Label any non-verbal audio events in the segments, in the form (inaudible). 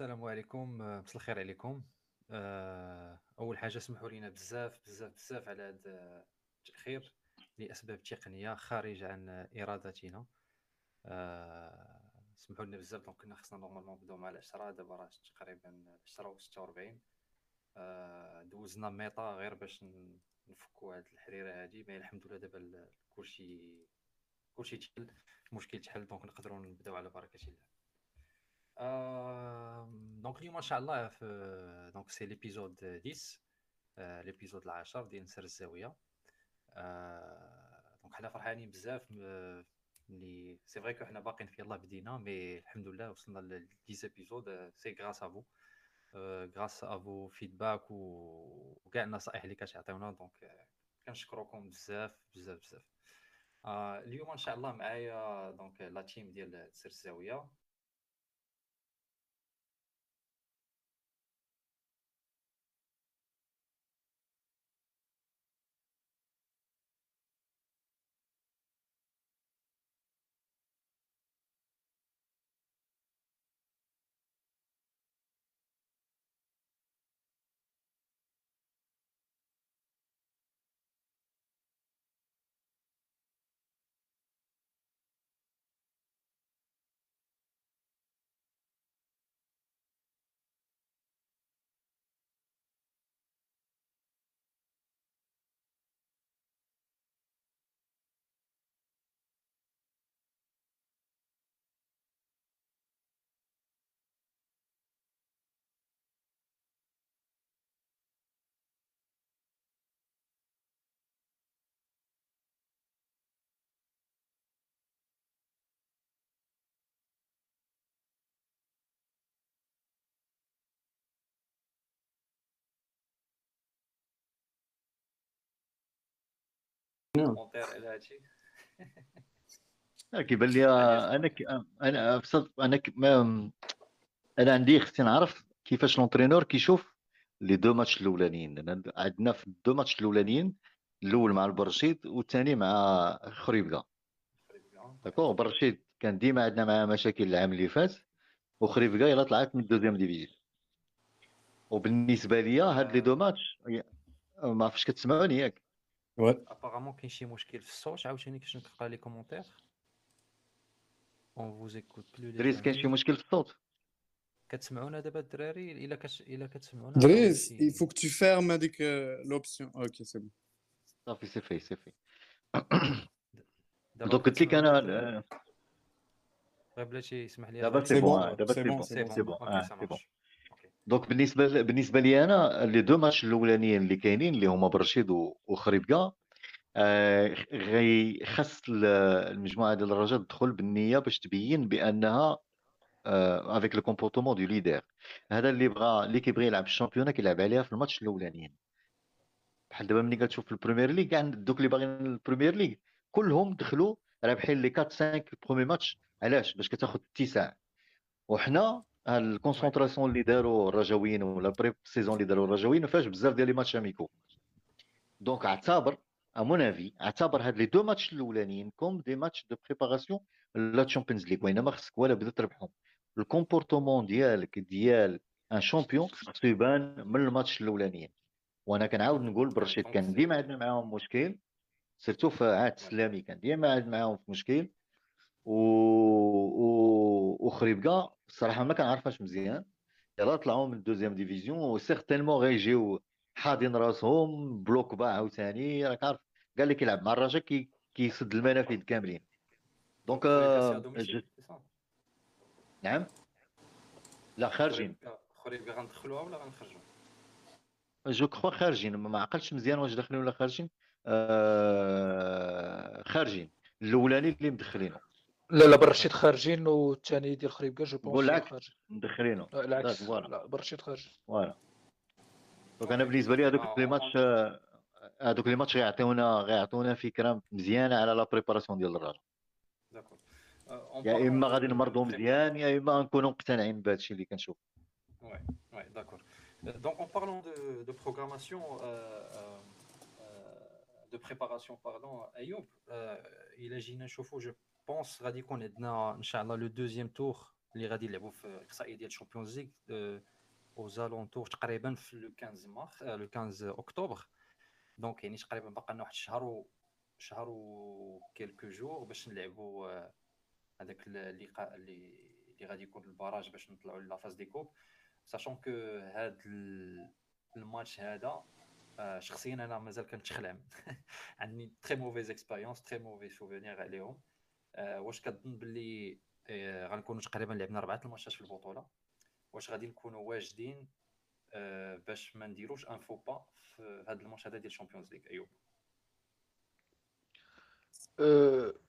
آه، آه، السلام عليكم آه، مساء الخير عليكم. آه، أول حاجة سمحوا لنا بزاف بزاف بزاف على هذا التأخير لأسباب تقنية خارجة عن إرادتنا. آه، سمحوا لنا بزاف donc كنا خصنا normalement نبداو مع العشرة. دابا راه تقريبا عشرة وستة وربعين آه، دوزنا ميطا غير باش نفكوا هاد الحريرة هادي mais الحمد لله دابا كلشي كلشي تحل المشكل تحل donc نقدروا نبداو على بركة الله. آه، donc اليوم ان شاء الله في donc c'est l'épisode 10 آه، l'épisode العاشر ديال نسر الزاويه donc حنا فرحانين بزاف mais c'est vrai que حنا باقيين في يلاه بدينا mais الحمد لله وصلنا ل 10 épisodes c'est grâce à vous grâce à vos feedbacks وكاع النصائح اللي كتعطيونا donc كنشكركم بزاف بزاف بزاف اليوم ان شاء الله معايا donc la team ديال سر الزاويه commentaire على هادشي آه، كيبان لي (laughs) أنا ك... أنا بصدق أنا ك... ما... أنا عندي خصني نعرف كيفاش l'entraîneur كيشوف les deux matchs الأولانيين. لأن عندنا في ال deux matchs الأولانيين الأول مع البرشيد والثاني مع خريبكا d'accord برشيد كان ديما عندنا معاه مشاكل العام اللي فات وخريبكا يلا طلعت من ال deuxième division وبالنسبة ليا هاد les deux matchs ما عرفتش كتسمعوني ياك. ابارامون كاين شي مشكل في الصوت عاوتاني كيفاش نقرا لي كومونتير اون فوز ايكوت بلو دريس كاين شي مشكل في الصوت كتسمعونا دابا الدراري الا كت... الا كتسمعونا Driss, عاودي il faut que tu fermes avec euh, l'option. Ok, c'est bon. صافي سي في سي في دابا دوك قلت لك كتسمعونا أنا الدراري؟ غير بلاتي يسمح لي دابا أخويا. سي C'est بون bon, دابا c'est سي bon, بون c'est سي bon. سي بون بون أوكي آه سا سي بون مارش أوكي donc بالنسبة. بالنسبة لي أنا les deux matchs الأولانيين اللي كاينين اللي هما برشيد وخريبكا آه غي ال- المجموعة ديال الرجاء تدخل بالنية باش تبين بأنها avec le comportement de leader هذا اللي بغى اللي كيبغي يلعب ال championnat كيلعب عليها في الماتش الأولانيين. بحال دابا ملي كتشوف في البريمير ليغ كاع دوك اللي باغيين البريمير ليغ كلهم دخلوا رابحين les 4 5 premiers matchs علاش؟ باش كتاخذ الاتساع وحنا ال concentration اللي داروا الرجاويين ou la pré-saison اللي داروا الرجاويين ما فيهاش بزاف ديال les matchs amicaux. donc اعتبر mon avis اعتبر هاد les deux matchs الأولانيين comme des matchs de préparation la Champions League وإنما خصك ولا بدا تربحهم. ال comportement ديالك ديال un champion خصو يبان من الماتش الأولانيين. وأنا كنعاود نقول برشيد كان ديما عندنا معاهم مشكل surtout في عهد السلامي كان ديما عندنا معاهم مشكل. و... و... وخريبكا الصراحه ما كنعرفهاش مزيان. يلا طلعوا من ال deuxième division و certainement غيجيو حاضين راسهم bloc bas عاوتاني راك عارف. كاع اللي كيلعب مع الرجاء كي كيسد المنافذ كاملين. donc c'est ça نعم. لا خارجين. خريبكا غندخلوها ولا غنخرجوا je crois خارجين. ما ما عقلتش مزيان واش داخلين ولا خارجين. آه خارجين. الاولاني اللي مدخلينه لا لا برشيد خارجين والثاني ديال خريبكا je pense العكس خارجين مدخلينه لا، العكس. voilà. لا برشيد خارجين. voilà. donc أنا بالنسبة لي هذوك les matchs هذوك les matchs غيعطيونا غيعطونا فكرة مزيانة على la préparation ديال d'accord on يا إما غادي دو نمرضوا مزيان يا إما نكونوا مقتنعين بهذا الشيء اللي كنشوف. Ouais, d'accord. Euh, Donc, en parlant de, de programmation, euh, euh, euh, de préparation, pardon, Ayoub, euh, il a Gina Chauffo, je pense, غادي يكون عندنا ان شاء الله le deuxième tour اللي غادي يلعبوا في الاقصائيه ديال ال Champions League aux alentours تقريبا في le 15 mars le 15 octobre donc يعني تقريبا باقي لنا واحد الشهر و شهر و quelques jours باش نلعبوا آه، هذاك اللقاء اللي اللي غادي يكون ال barrage باش نطلعوا la phase des groupes sachant que هاد الماتش هذا آه، شخصيا أنا مازال كنتخلع عندي très mauvaises expériences très mauvais souvenirs عليهم آه، واش كتظن باللي غنكونوا تقريبا لعبنا اربعه الماتشات في البطولة؟ واش غادي نكونوا واجدين باش ما نديروش un faux pas في هذا الماتش هذا ديال ال Champions League ايوب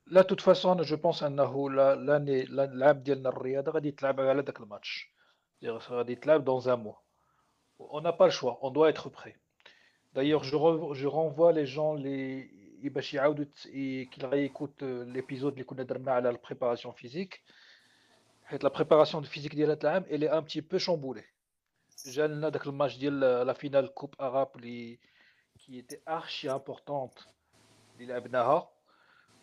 de toute façon je pense أنه l'année العام ديالنا الرياضي غادي تلعب على ذاك الماتش. غادي تلعب dans un mois on n'a pas le choix. On doit être prêt. D'ailleurs je, je renvoie les gens les باش يعاودوا qu'ils réécoutent l'épisode اللي كنا درنا على ال préparation physique حيت la préparation physique ديال هذا العام elle est un petit peu chamboulée جا لنا داك الماتش ديال la finale coupe arabe اللي qui était archi importante اللي لعبناها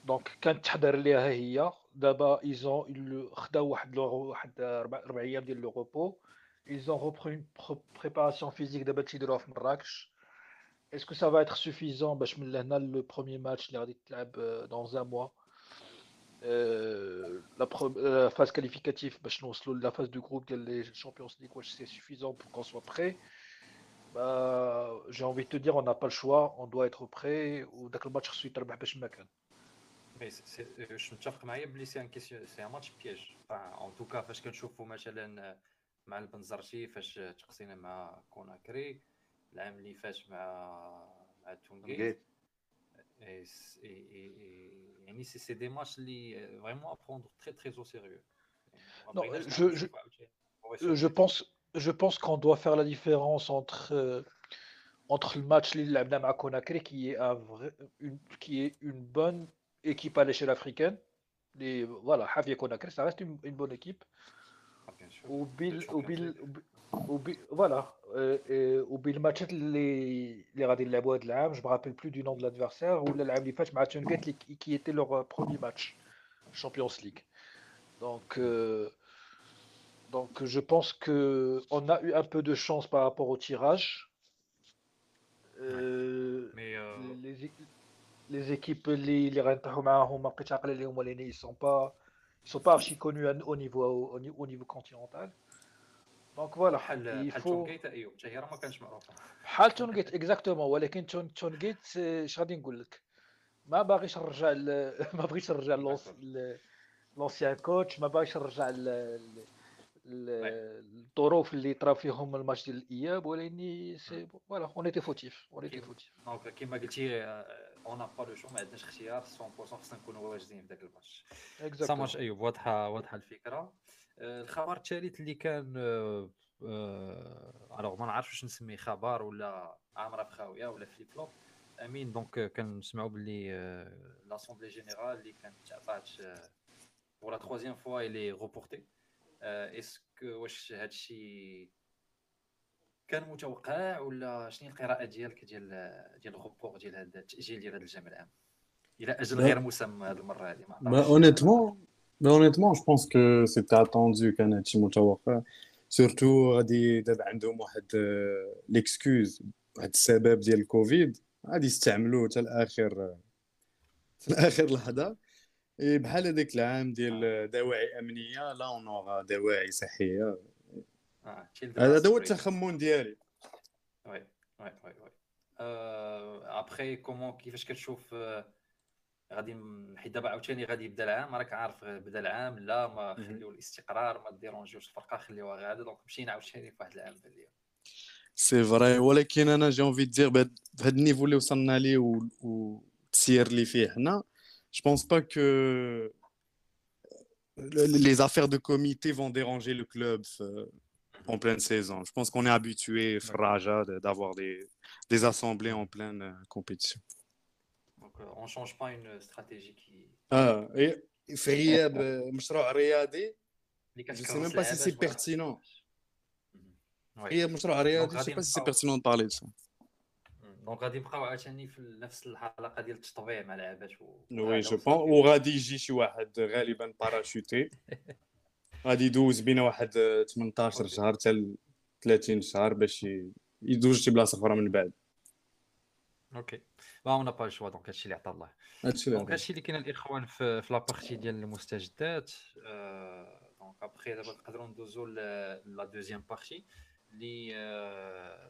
donc كانت تحضر ليها هي دابا ils ont خداو واحد واحد أربع أيام ديال le repos ils ont repris préparation physique دابا تيديروها في مراكش est-ce que ça va être suffisant باش من لهنا le premier match اللي غادي تلعب dans un mois la phase qualificative باش نوصلوا لا phase du groupe ديال les Champions League واش c'est suffisant pour qu'on soit prêt. Bah, j'ai envie de te dire on n'a pas le choix on doit être prêt وداك الماتش خصو يتربح باش ما كان mais واش متفق معايا بلي c'est un question c'est un match piège en tout cas فاش كنشوفوا مثلا مع البنزرتي فاش تقصينا مع كوناكري العام اللي فات مع مع تونغيت يعني سي سي دي ماتش اللي فريمون ا بروندر تري تري او سيريو Non, je, je, je pense, je pense qu'on doit faire la différence entre, euh, entre le match Lille à Conakry, qui est, un vrai, une, qui est une bonne équipe à l'échelle africaine. Les, voilà, Javier Conakry, ça reste une, une bonne équipe. Ah, bien sûr. Ou Bill, Le ou Bill, ou Bill- voilà. Euh, et- ou بالماتشات اللي اللي غادي نلعبوا هذا العام جو me rappelle plus du nom de l'adversaire ولا العام اللي فات مع تونغيت اللي qui- qui était leur euh, premier match Champions League donc euh, donc je pense que on a eu un peu de chance par rapport au tirage Euh, mais les, é- les équipes اللي اللي غنطيحوا معاهم ما بقيتش عاقل عليهم ولكن ils sont pas ils sont pas archi connus à- au niveau au, ni- au niveau continental donc voilà بحال تونكيت ايوب حتى هي راه ما كانش معروفة. بحال تونغيت exactement ولكن تون تونغيت آه، اش غادي نقول لك؟ ما باغيش نرجع ل- (laughs) ما بغيتش نرجع l'ancien coach ما باغيش نرجع ل- ل- ل- الظروف اللي طرا فيهم الماتش ديال الإياب ولكن c'est voilà on était fautifs on était fautifs donc كيما قلتي on n'a pas le choix ما عندناش اختيار 100% خصنا نكونوا واجدين في ذاك الماتش. ça marche ايوب واضحه واضحة الفكرة. آه، الخبر الثالث اللي كان آه، آه، alors ما نعرفش واش نسميه خبر ولا عامرة في خاويه ولا flip flop. أمين donc آه، كنسمعوا باللي l'assemblée générale اللي كانت تعطات pour la troisième fois اللي reportée est-ce que واش هادشي كان متوقع ولا شنو القراءة ديالك ديال ديال ال report ديال هذا التأجيل ديال هذا الجمع العام؟ إلى أجل. غير مسمى هذه المرة هذه ما Bah, عرفتش. honnêtement, bah, honnêtement, je pense que c'était attendu كان هادشي متوقع surtout غادي دابا عندهم واحد ليكسكوز واحد السبب ديال الكوفيد غادي يستعملوه حتى لاخر حتى لاخر لحظه إيه بحال هذاك العام ديال دواعي امنيه لا اون اورا دواعي صحيه آه، children's هذا هو break. التخمن ديالي وي وي وي وي ابخي كومون كيفاش كتشوف آه، غادي ن- حيت دابا عاوتاني غادي يبدا العام راك عارف بدا العام لا ما مهم. خليو الاستقرار ما ديرونجيوش الفرقة خليوها غادا دونك مشينا عاوتاني في واحد العام بالليل c'est vrai ولكن أنا j'ai envie de dire بهاد بهاد ال niveau اللي وصلنا ليه و- والتسيير اللي فيه حنا je pense pas que les affaires de comité vont déranger le club euh, en pleine saison. Je pense qu'on est habitué, Fraja, de- d'avoir des, des assemblées en pleine euh, compétition. donc on change pas une stratégie qui Ah, et في غياب مشروع رياضي اللي Je sais كتكرس même pas si اللعابة c'est شوية. pertinent. مهم. وي. غياب مشروع رياضي je غادي sais pas si c'est نبقاو- pertinent de parler de ça. دونك غادي نبقاو عاوتاني في نفس الحلقة ديال التطبيع مع لعابات و- Oui, وهذا je وصل pense. فيه. وغادي يجي شي واحد غالبا باراشوتي غادي يدوز بين واحد آه، 18 أوكي. شهر حتى ل 30 شهر باش ي- يدوز شي بلاصه أخرى من بعد أوكي با اون با الشوا دونك هادشي اللي عطا الله هادشي دونك هادشي اللي كاين الاخوان في في لابارتي ديال المستجدات donc après دابا نقدروا ندوزو la deuxième partie اللي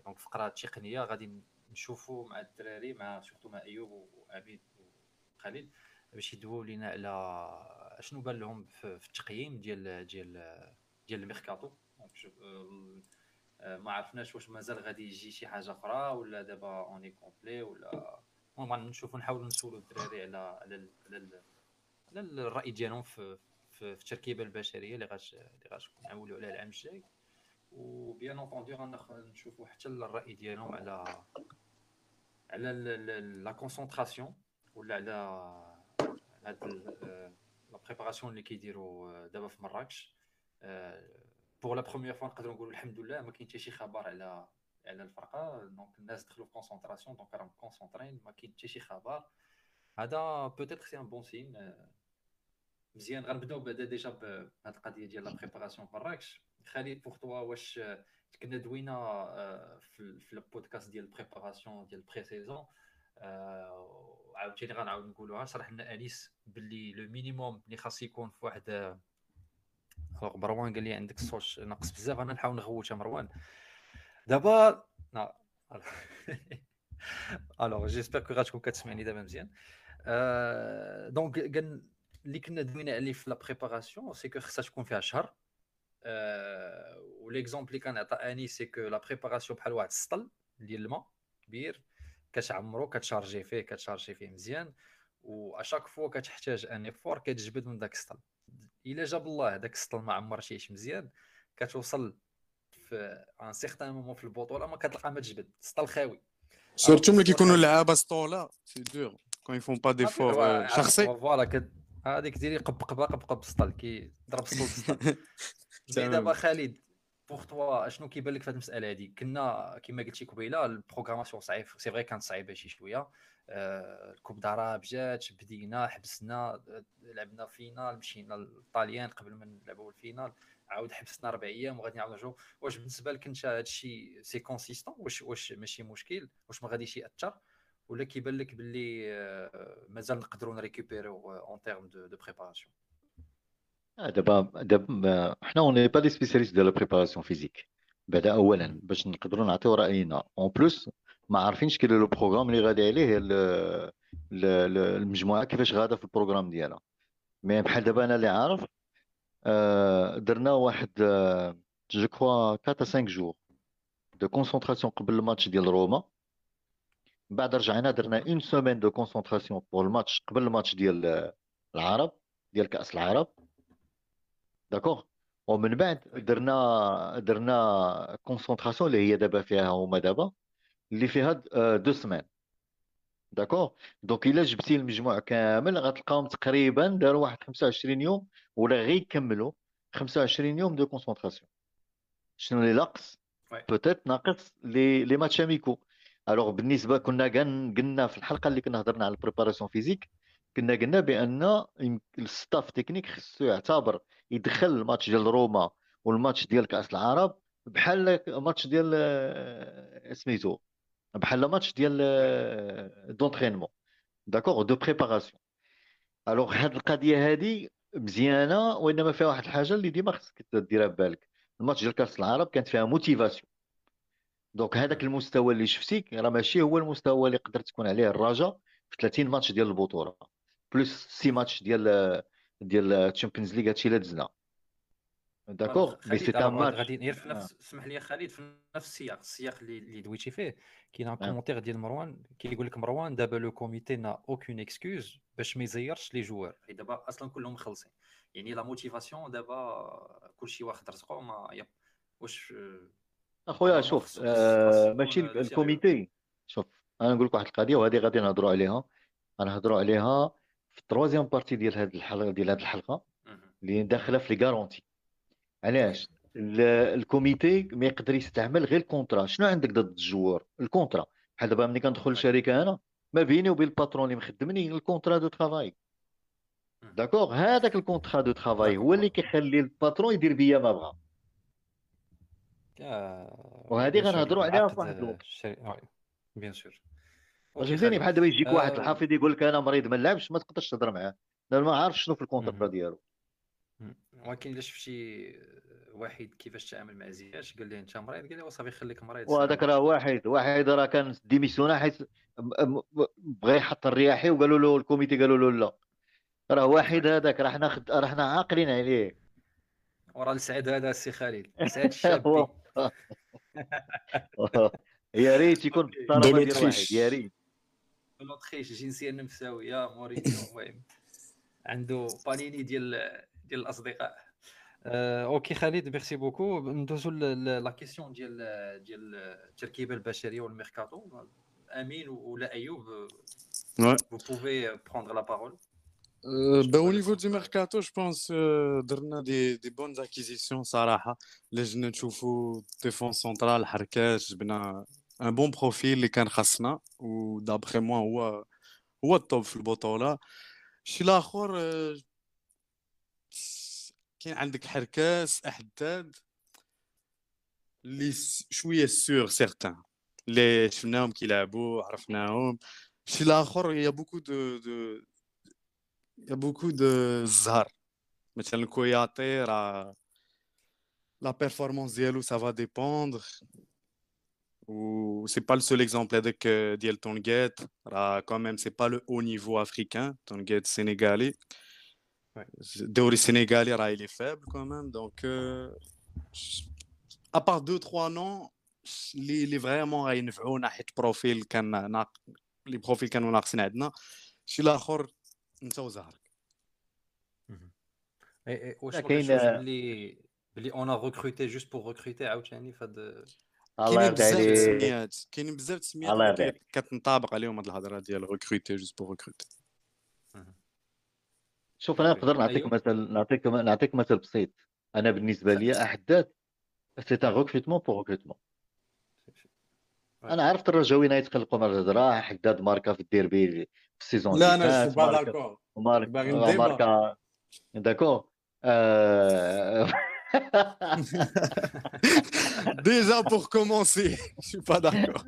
donc فقره تقنيه غادي نشوفوا مع الدراري مع surtout مع ايوب وعبيد وخالد باش يدويو لينا على شنو بان لهم في التقييم ديال ديال ديال الميركاتو ما عرفناش واش مازال غادي يجي شي حاجة أخرى ولا دابا on est complet ولا المهم نشوفوا نحاولوا نسولوا الدراري على على على, على الرأي ديالهم في في, التركيبة البشرية اللي غاش اللي غاش نعولوا عليها العام الجاي. و bien entendu غنشوفوا حتى الرأي ديالهم على على la concentration ولا على هاد la préparation اللي كيديروا آه، دابا في مراكش. pour la première fois نقدروا نقولوا الحمد لله ما كاين حتى شي خبر على على الفرقة. donc الناس دخلوا في concentration donc راهم كونسونطرين ما كاين حتى شي خبر. هذا peut-être c'est un bon signe مزيان. غنبداو بعدا déjà بهاد القضية ديال la préparation مراكش خالد pour toi واش آه، كنا دوينا آه، في ال- في البودكاست ديال ال préparation ديال pré-saison عاوتاني غنعاود نقولوها. شرح لنا انيس باللي le minimum اللي خاص يكون في واحد آه، alors مروان قال لي عندك الصوت ناقص بزاف. أنا نحاول نغوت يا مروان. دابا alors j'espère que غتكون كتسمعني دابا مزيان donc اللي كنا دوينا عليه في la préparation c'est que خصها تكون فيها شهر و l'exemple اللي كان عطى انيس c'est que la préparation بحال واحد السطل ديال الماء كبير كتعمرو كتشارجي فيه كتشارجي فيه مزيان و à chaque fois كتحتاج un effort كتجبد من داك السطل الا جاب الله داك السطل ما عمرتيش مزيان كتوصل في un certain moment في البطولة ما كتلقى ما تجبد السطل خاوي surtout ملي كيكونوا. اللعابه surtout là c'est dur quand ils font pas d'efforts شخصي. voilà هذيك ديري قب قبا قب قب بالسطل كي ضرب بالسطل mais دابا خالد pour toi أشنو كيبان لك في هذه المسألة هذه كنا كما قلتي قبيلة ال programmation صعيب c'est vrai كانت صعيبة شي شوية. آه، ال coupe d'arabe جات بدينا حبسنا آه، لعبنا finale مشينا للطاليان قبل ما نلعبوا ال finale عاود حبسنا أربع أيام وغادي نعاود واش بالنسبة لك انت هذا الشيء c'est consistant واش واش ماشي مشكل؟ واش ما غاديش يأثر؟ ولا كيبان لك باللي آه، مازال نقدروا نريكوبيريو en terme de préparation دابا دابا حنا on est pas des spécialistes la préparation physique بعدا اولا باش نقدروا نعطيو رأينا. en plus ما عارفينش كاين le programme اللي غادي عليه ال- ال- ال- المجموعة كيفاش غادا في ال programme ديالها. mais بحال دابا أنا اللي عارف درنا واحد je crois 4 5 jours de concentration قبل الماتش ديال روما. بعد رجعنا درنا une semaine de concentration pour الماتش قبل الماتش ديال آه، العرب ديال كأس العرب. d'accord ومن بعد درنا درنا concentration اللي هي دابا فيها هما دابا اللي فيها آه، deux semaines d'accord donc الا جبتي المجموع كامل غتلقاهم تقريبا داروا واحد 25 يوم ولا غير يكملوا 25 يوم de concentration شنو اللي ناقص. peut-être ناقص les les matchs amicaux alors بالنسبة كنا قلنا في الحلقة اللي كنا هضرنا على ال préparation physique كنا قلنا بان ال staff technique خصو يعتبر يدخل الماتش ديال روما والماتش ديال كاس العرب بحال ماتش ديال سميتو بحال ماتش ديال d'entraînement d'accord de préparation alors هاد القضية هادي مزيانة وإنما فيها واحد الحاجة اللي ديما خصك ديرها ببالك الماتش ديال كاس العرب كانت فيها motivation donc هذاك المستوى اللي شفتي راه ماشي هو المستوى اللي قدرت تكون عليه الرجاء في 30 ماتش ديال البطولة. plus 6 ماتش ديال ديال ال Champions League هادشي اللي دزنا. d'accord mais c'est un match غادي غير في نفس اسمح لي خالد في نفس السياق السياق اللي دويتي فيه. كاين un commentaire ديال مروان كيقول لك مروان دابا le comité n'a aucune excuse باش ما يزيرش les joueurs حيت دابا أصلا كلهم مخلصين يعني la motivation دابا كلشي واخد رزقه ما يب. واش أخويا normal شوف آه ماشي. ال comité. شوف أنا نقول لك واحد القضية وهذه غادي نهضروا عليها. غنهضروا عليها في ال troisième partie ديال هذه الحلقة ديال هذه الحلقة. اللي داخلة في les garanties علاش؟ ال- ال comité ما يقدر يستعمل غير ال contrat. شنو عندك ضد ال joueur ال contrat. بحال دابا ملي كندخل لشركة أنا ما بيني وبين ال patron اللي مخدمني ال contrat de travail. d'accord؟ هذاك ال contrat de travail هو اللي كيخلي ال patron يدير بيا ما بغا. وهذه غنهضروا عليها في واحد الوقت. bien sûr. فهمتيني بحال دابا يجيك واحد آه، الحافظ يقول لك أنا مريض ما نلعبش ما تقدرش تهضر معاه. لأن ما عارف شنو في ال contrat. ديالو. ولكن الا شفتي واحد كيفاش تعامل مع زياش قال ليه انت مريض؟ قال له صافي خليك مريض وهذاك راه واحد واحد راه كان ديميسيونا حيت بغى يحط الرياحي وقالوا له ال comité قالوا له لا. راه واحد (laughs) هذاك راه حنا خد... راه حنا عاقلين عليه. وراه السعد هذا السي خالد (laughs) سعد الشابي. (laughs) يا ريت يكون بالطلبه ديال واحد يا ريت. لوطريش جنسية نمساويه مورينيو المهم. عنده بانيني ديال ديال الاصدقاء آه، أوكي خالد ميرسي بوكو ندوزو لا كيسيون ديال ديال التركيبة البشرية والميركاتو. أمين ولا أيوب Ouais. vous pouvez prendre la parole. Euh, Je ben, peux au pas niveau laisser. du mercato, je pense euh, درنا des, des bonnes acquisitions صراحة لجنا نشوفوا défense centrale حركات جبنا un bon profil اللي كان خاصنا و d'après moi هو هو le top في البطولة الشيء الآخر آه، كاين عندك حركاس أحداد اللي س- شوية sur certains اللي شفناهم كيلعبوا عرفناهم. الشيء الآخر y a beaucoup de de y a beaucoup de الزهر مثلا كوياتي راه la performance ديالو ça va dépendre. ou c'est pas le seul exemple هذاك ديال تونغيت. راه quand même c'est pas le haut niveau africain. تونغيت sénégalais. Ouais. الدوري السنغالي راه il est faible quand même donc euh, à part deux trois noms اللي اللي vraiment غينفعونا حيت profil كان ناق les profils كانوا ناقصين عندنا الشيء الآخر انت وزهرك مهم. إي- إي، واش لا ما كاين كنشوفش بلي بلي on recrutait juste pour recruter عاوتاني فهاد الله كاينين يرضي بزاف د عليك التسميات كاينين بزاف د التسميات الله اللي يرضي كي- عليك كتنطابق عليهم هاد الهضره ديال recruter juste pour recruter مهم. شوف أنا okay نقدر نعطيك ايوب مثل نعطيك نعطيك مثل بسيط. أنا بالنسبة لي احداد c'est un recrutement pour recrutement أنا عرفت الرجاويين يتقلقوا من الهضره حداد ماركا في الديربي في السيزون لا أنا فات با ماركا داكور ماركا باغي نديبا ماركا (laughs) داكور. آه... (laughs) Déjà pour commencer, je suis pas d'accord.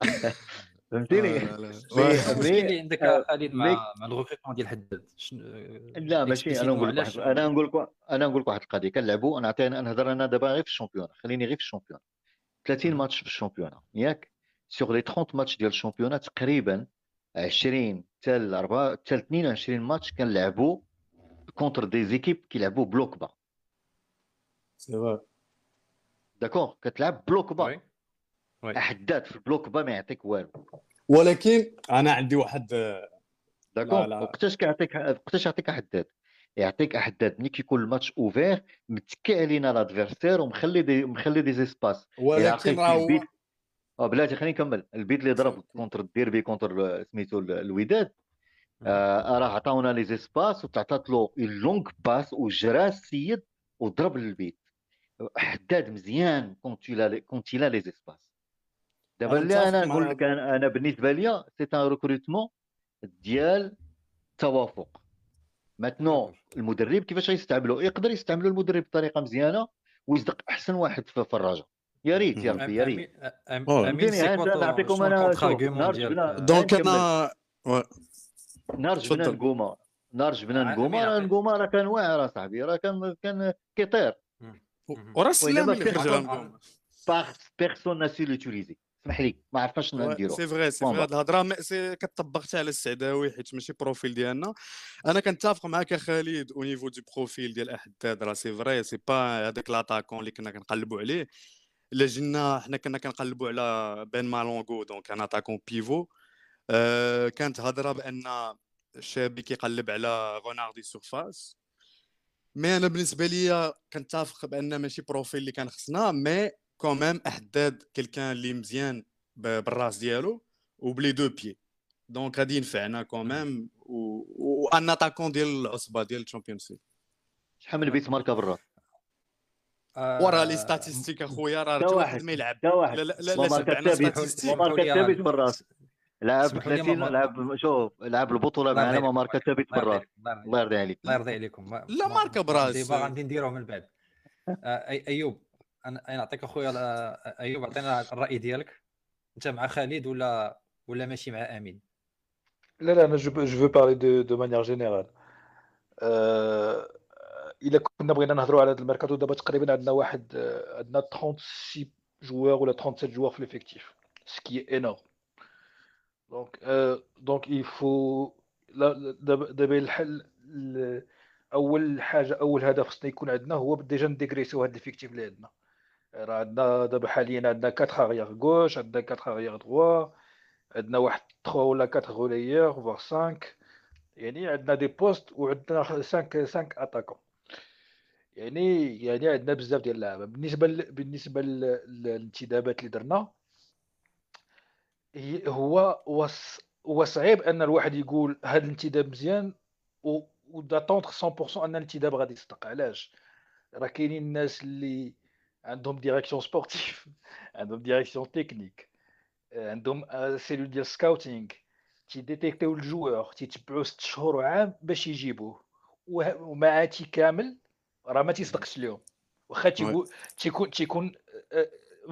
(laughs) فهمتيني؟ مي (laughs) اللي عندك آه، خالد مع مع ديال حداد. شنو لا ماشي أنا نقول لك أنا نقول لك أنا نقول لك واحد القضية. كنلعبوا أنا عطينا نهضر أنا دابا غير في الشامبيون. خليني غير في الشامبيون. 30 مهم. ماتش في ال championnat ياك؟ sur les 30 ماتش ديال ال championnat تقريبا 20 حتى 4 حتى 22 ماتش كنلعبوا contre des équipes كيلعبوا bloc bas c'est d'accord كتلعب bloc bas oui. احداد في ال bloc bas ما يعطيك والو. ولكن أنا عندي واحد d'accord وقتاش كيعطيك وقتاش يعطيك حداد يعطيك حداد ملي كيكون ال match ouvert متكي علينا l'adversaire ومخلي des مخلي des espaces. إلى ولكن راه البيت. هو آه بلاتي خليني نكمل. البيت اللي ضرب contre الديربي contre سميتو ال- الوداد. آه راه عطاونا les espaces وتعطات له une longue passe وجرا السيد وضرب للبيت حداد مزيان quand il a quand il a les espaces. دابا اللي أنا نقول لك أنا أنا بالنسبة ليا c'est un recrutement ديال التوافق d'accord المدرب كيفاش غيستعملو؟ يقدر يستعملو المدرب بطريقة مزيانة ويصدق أحسن واحد في الرجاء يا ريت يا. ربي يا ريت. نعطيكم أنا donc أنا نهار جبنا نقوما نهار جبنا نقوما راه نقوما راه كان واعر اصاحبي راه كان كان كيطير. وراه دابا اللي خرج personne n'a su l'utiliser اسمح لي ما عرفناش نديروها c'est vrai c'est pas هاد الهضرة م- c'est كطبق حتى على السعداوي حيت ماشي profil ديالنا. أنا كنتفق معاك خالد au niveau du profil ديال احداد راه c'est vrai c'est pas هذاك l'attaquant اللي كنا كنقلبوا عليه. إلا جينا حنا كنا كنقلبوا على بن مالونغو donc un attaquant pivot آه كانت هضرة بأن الشابي كيقلب على renard de surface mais أنا بالنسبة ليا كنتفق بأن ماشي profil اللي كان خصنا mais quand même أحداد quelqu'un اللي مزيان بالرأس ديالو وبلي دو بيي دونك غادي ينفعنا مهم. كوميم وان اتاكون ديال العصبة ديال الشامبيونز ليغ شحال من بيت ماركا بالراس وراه لي آه، ستاتيستيك أخويا راه حتى واحد ما يلعب. لا لا لا, ما لا ماركا لي لي آه، بيت بالرأس. لعب اسمحوا لي 30 ما- لعب شوف لعب البطولة معنا ما ماركا ثابت برا عليك، الله يرضي عليك الله يرضي عليكم. لا ما- ماركا ما- براس. غادي نديروه من بعد آه، أيوب. أنا نعطيك أخويا أيوب عطينا الرأي ديالك. أنت مع خالد ولا ولا ماشي مع أمين؟ لا لا أنا je je de de manière générale. آه، إلا كنا بغينا نهضروا على هذا الميركاتو دابا تقريبا عندنا واحد عندنا 36 joueurs ولا 37 joueurs في euh, donc il faut لا- لا- دابا الحل ال- أول حاجة أول هدف خصنا يكون عندنا هو déjà ن dégraiss يو هذا ال effectif اللي عندنا. راه عندنا دابا حاليا عندنا 4 arrières gauches عندنا 4 arrières droits عندنا واحد 3 ولا 4 ailiers voire 5 يعني عندنا des postes وعندنا 5 5 attaquants يعني يعني عندنا بزاف ديال اللعابه بالنسبة ل... بالنسبة للانتدابات اللي درنا هو هو ص- هو صعيب أن الواحد يقول هذا الانتداب مزيان و و d'attendre 100% أن الانتداب غادي يصدق علاش؟ راه كاينين الناس اللي عندهم direction sportive عندهم direction technique عندهم cellule ديال scouting تي détect يو ال joueur تيتبعوه ست شهور وعام باش يجيبوه وه- ومع هادشي كامل راه ما تيصدقش اليوم واخا تيكون تيكون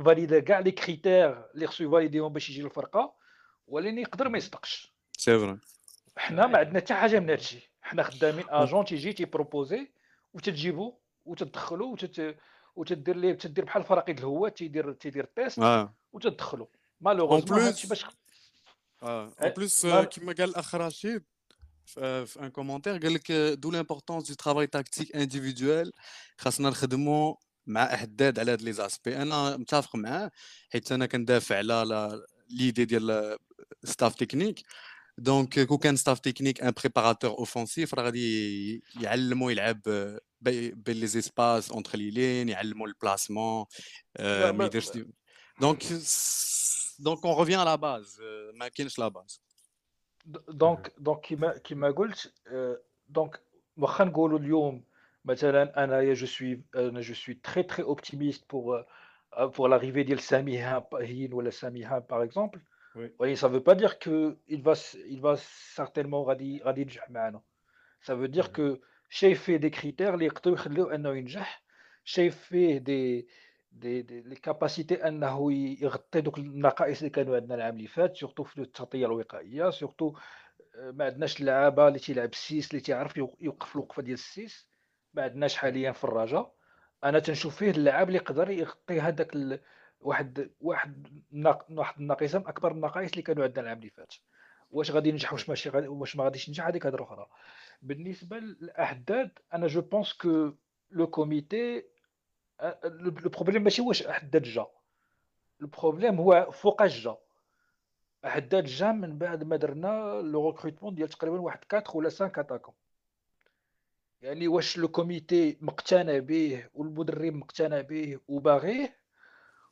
validait كاع les critères اللي خصو ي valider هم باش يجي للفرقه ولكن يقدر ما يصدقش c'est vrai حنا ما عندنا حتى حاجة من هادشي حنا خدامين اجون تيجي تي proposer وتتجيبو وتدخلو وتت وتدير ليه تدير بحال فرق د الهوات تيدير تيدير test آه. وتدخلو malheureusement هادشي باش آه. ما- euh, كما قال الأخ رشيد في un commentaire قال لك de l'importance de travail tactique individuel خاصنا نخدموا مع أحداد على هاد les aspects أنا متفق معاه حيت أنا كندافع على l'idée ديال staff technique donc كون كان staff technique un préparateur offensif راه غادي يعلموا يلعب بي- بين les espaces entre les lignes يعلموا ال placement لا، ما ما- يديرش donc donc on revient على base ما كاينش la base donc donc كيما كيما قلت آه، donc واخا نقولوا اليوم مثلا انايا je suis أنا je suis très très optimiste pour pour l'arrivée ديال سامي هين ولا سامي هان par exemple Oui. Oui, ça veut pas dire que il va s- il va certainement غادي غادي ينجح معنا. Ça veut dire que شايف فيه des critères اللي يقدروا يخليوه أنه ينجح شايف فيه des des des les capacités أنه يغطي دوك النقائص اللي كانوا عندنا العام اللي فات surtout في التغطية الوقائية surtout آه، ما عندناش اللعابه اللي تيلعب ال six اللي تيعرف يوق- يوقف الوقفة ديال ال six ما عندناش حاليا في الرجاء أنا تنشوف فيه اللاعب اللي يقدر يغطي هذاك ال... واحد واحد ناق... واحد الناقصه من أكبر النقائص اللي كانوا عندنا العام اللي فات. واش غادي ينجح واش ماشي غادي واش ما غاديش ينجح هذيك هضره أخرى. بالنسبة للاحداد أنا je pense que le comité le problème ماشي واش احداد جا. ال problème هو فوقاش جا. احداد جا من بعد ما درنا le recrutement ديال تقريبا واحد 4 ولا 5 attaquants يعني واش le comité مقتنع به والمدرب مقتنع به وباغيه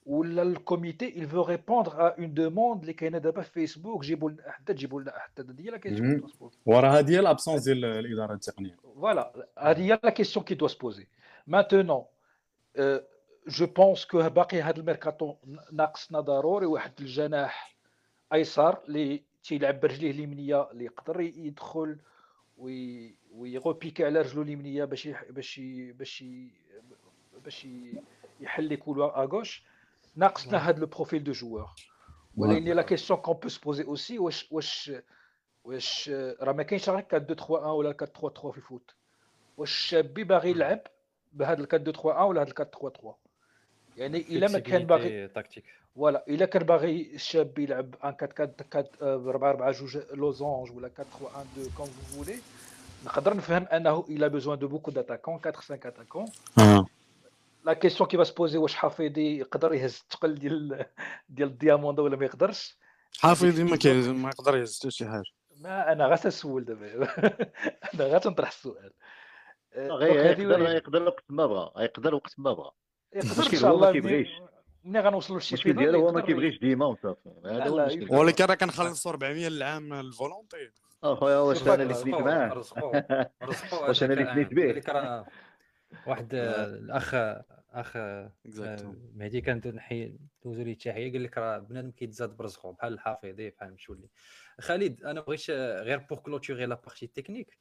ولا ال comité il veut répondre à une demande اللي كاينة دابا في فيسبوك جيبوا لنا احداد جيبوا لنا احداد هذه هي la question مهم. وراه هذه هي ال absence ديال الاداره التقنيه voilà هذه هي la question qui doit se poser maintenant je pense que باقي هذا الميركاتو ناقصنا ضروري واحد الجناح ايسر اللي تيلعب برجليه اليمنيه اللي يقدر يدخل وي وي repiquer على رجلو اليمنيه باش يح... باش ي... باش ي... باش ي... يحل les couloirs à gauche ناقصنا هذا le profil de joueur ولكن la question qu'on peut se poser aussi واش واش واش راه ما كاينش غير 4 2 3 1 ولا 4 3 3 في الفوت واش الشابي باغي يلعب بهذا ال 4 2 3 1 ولا هذا ال 4 3 3 يعني الا ما كان باغي tactique voilà الا كان باغي الشاب يلعب en 4 4 4 4 4 جوج losange ولا 4 3 1 2 quand فو فولي نقدر نفهم انه il a besoin de beaucoup d'attaquants 4 5 attaquants. آه la question qui se pose واش حفيظي يقدر يهز الثقل ديال ديال ال diamant دا ولا ما يقدرش حافظي ما كاين ما يقدر يهز حتى شي حاجة ما أنا غير تسول دابا. أنا غير تنطرح السؤال. غير يقدر يقدر وقت ما بغى يقدر وقت ما بغى. يقدر إن المشكل شاء هو ما الله كيبغيش. منين ملي غنوصلوا لشي المشكل ديالو هو ما كيبغيش ديما وصافي. هذا هو المشكل. ولكن راه كنخلص 400 العام الفولونتي. أخويا واش أنا اللي سنيت معاه (laughs) واش أنا اللي سنيت به؟ واحد الأخ أخ آه،. مهدي كان نحي دوزو ليه التحيه قال لك راه بنادم كيتزاد برزقو بحال الحافظي بحال مشولي خالد أنا بغيت آه، غير pour clôturer la partie technique.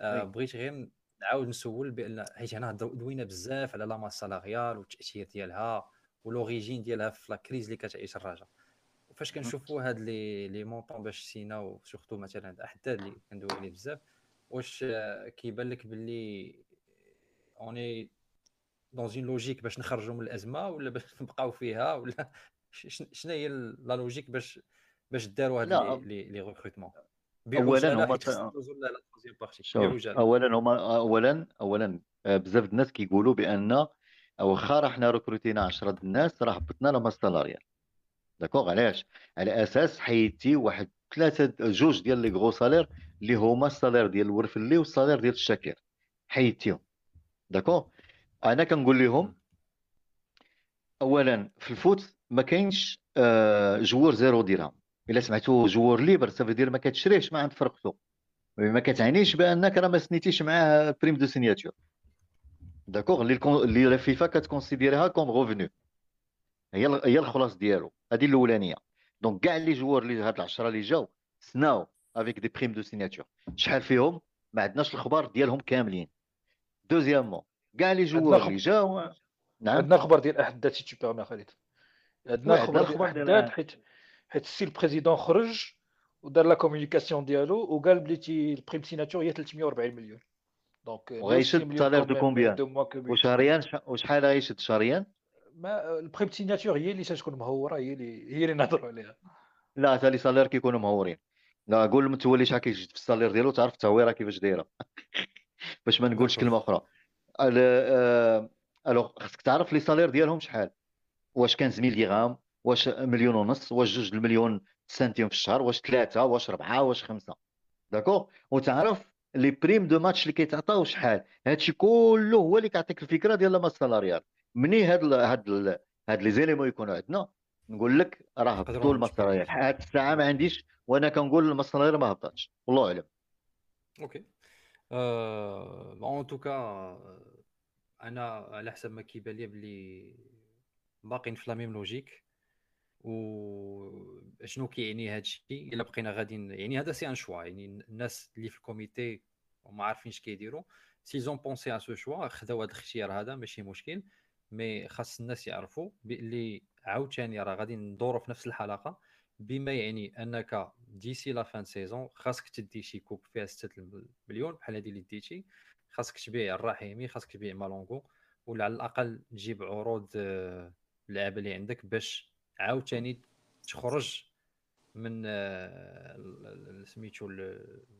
بغيت غير نعاود نسول بأن حيت هنا دوينا بزاف على la masse salariale والتأثير ديالها و l'origine ديالها في la crise اللي كتعيش الرجاء وفاش كنشوفوا هاد les les montants باش سينا surtout مثلا احداد اللي كندوي عليه بزاف واش آه، كيبان لك باللي on est dans une logique باش نخرجوا من الأزمة ولا باش (laughs) نبقاو فيها ولا (laughs) شنو هي la logique باش باش داروا هاد. les les- recrutements بعجاله هما اولا هما اولا اولا آه، بزاف الناس كيقولوا بأن واخا راه حنا recruter نا 10 د الناس راه هبطنا la masse salariale d'accord علاش؟ على أساس حيدتي واحد ثلاثة جوج ديال les gros salaires اللي هما ال salaire ديال الورفلي وال salaire ديال الشاكر حيدتيهم d'accord أنا كنقول لهم اولا في ال foot ما كاينش آه، joueur zéro درهم إلا سمعتو joueur libre ça veut dire ما كتشريهش ما عند فرقتو ما كتعنيش بأنك راه ما سنيتيش معاه prime de signature. d'accord اللي اللي لا فيفا كت considérer ها comme revenu هي هي الخلاص ديالو. هذه الأولانية. donc كاع les joueurs اللي هاد العشرة اللي جاو سناو avec des primes de signature. شحال فيهم؟ ما عندناش الخبر ديالهم كاملين. deuxièmement كاع les joueurs اللي جاو نعم عندنا خبر ديال احداد si tu permets خالد عندنا خبر ديال احداد حيت حيت السي ال président خرج ودار la communication ديالو وقال بليتي ال prime signature هي 340 مليون. donc وغيشد ال salaire de combien؟ وشهريا وشحال غيشد شهريا؟ ما ال prime signature هي اللي تكون مهوره هي اللي هي اللي نهضروا عليها. لا حتى les salaires كيكونوا مهورين. لا قول المتولي شحال كيجد في ال salaire ديالو تعرف التهويرة كيفاش دايرة. باش ما نقولش كلمة أخرى. ال- آه، alors خصك تعرف les salaires ديالهم شحال؟ واش كان dix mille درهم واش مليون ونص؟ واش جوج المليون سنتيم في الشهر؟ واش ثلاثة واش اربعه واش خمسة؟ d'accord وتعرف les primes de match اللي كيتعطاو شحال؟ هادشي كله هو اللي كيعطيك الفكرة ديال la masse salariale مني هاد ال- هاد ال- هاد les éléments يكونوا عندنا نقول لك راه هبطوا. salariale هاد الساعة ما عنديش وأنا كنقول salariale ما هبطاتش. والله أعلم. okay. en tout cas أنا على حسب ما كيبان لي بلي باقيين في la même logique كيعني هذا الشيء الا بقينا غاديين يعني هذا c'est un choix يعني الناس اللي في ال comité وما عارفين اش كيديروا ils ont pensé à ce choix خداو هذا الاختيار هذا ماشي مشكل مي خاص الناس يعرفوا باللي عاوتاني راه غادي ندوروا في نفس الحلقة بما يعني أنك ديسي لا فان سيزون خاصك تدي شي كوب فيها 6 مليون بحال هذه اللي ديتي خاصك تبيع الرحيمي خاصك تبيع مالونغو ولا على الأقل تجيب عروض آه، اللعابه اللي عندك باش عاوتاني تخرج من آه، سميتو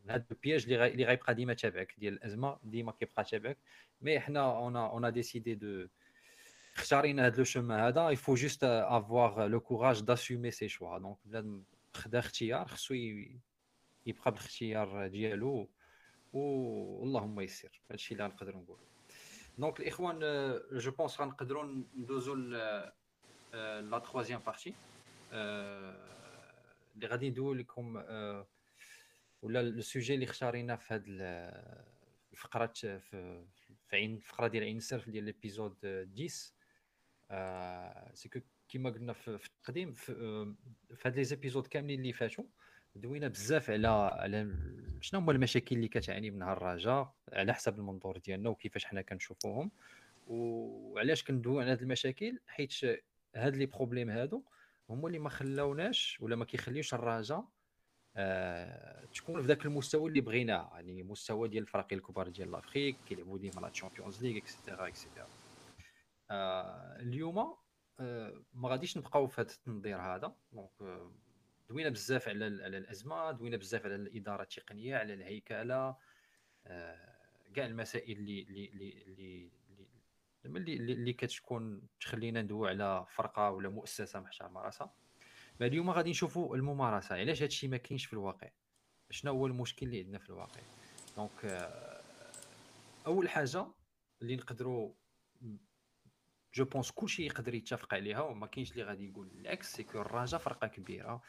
هذا البياج اللي اللي غيبقى ديما تابعك ديال الأزمة ديما كيبقى تابعك. mais حنا on on décidé de اختارينا هذا le chemin هذا il faut juste avoir le courage d'assumer ces choix donc بنادم خدا اختيار خصو ي- يبقى بالاختيار ديالو واللهم يسر هادشي اللي غنقدروا نقولوا donc الاخوان je pense غنقدروا ندوزو ل la troisième partie اللي غادي ندوي لكم آه، ولا ال sujet اللي اختارينا في هاد ال- الفقره في في عين الفقره ديال عين السرف ديال l'épisode 10 آه، c'est que كيما قلنا في التقديم في, هاد les épisodes كاملين اللي فاتوا دوينا بزاف على على شنو هما المشاكل اللي كتعاني منها الرجاء على حسب المنظور ديالنا وكيفاش حنا كنشوفوهم وعلاش كندويو على هاد المشاكل حيت هاد les problèmes هادو هما اللي ما خلاوناش ولا ما كيخليوش الرجاء آه، تكون في ذاك المستوى اللي بغيناه يعني مستوى ديال الفرق الكبار ديال l'Afrique كيلعبوا ديما la Champions League et cetera et cetera آه، اليوم آه، ما غاديش نبقاو في هذا التنظير هذا. donc آه، دوينا بزاف على على الأزمة دوينا بزاف على الإدارة التقنية على الهيكلة كاع المسائل اللي اللي اللي اللي اللي اللي, كتكون تخلينا ندوي على فرقة ولا مؤسسة محترمه راسها mais اليوم غادي نشوفوا الممارسة. علاش هذا الشيء ما كاينش في الواقع؟ شنو هو المشكل اللي عندنا في الواقع؟ donc أول حاجة اللي نقدروا je pense كلشي يقدر يتفق عليها وما كاينش اللي غادي يقول العكس c'est que الرجاء فرقه كبيره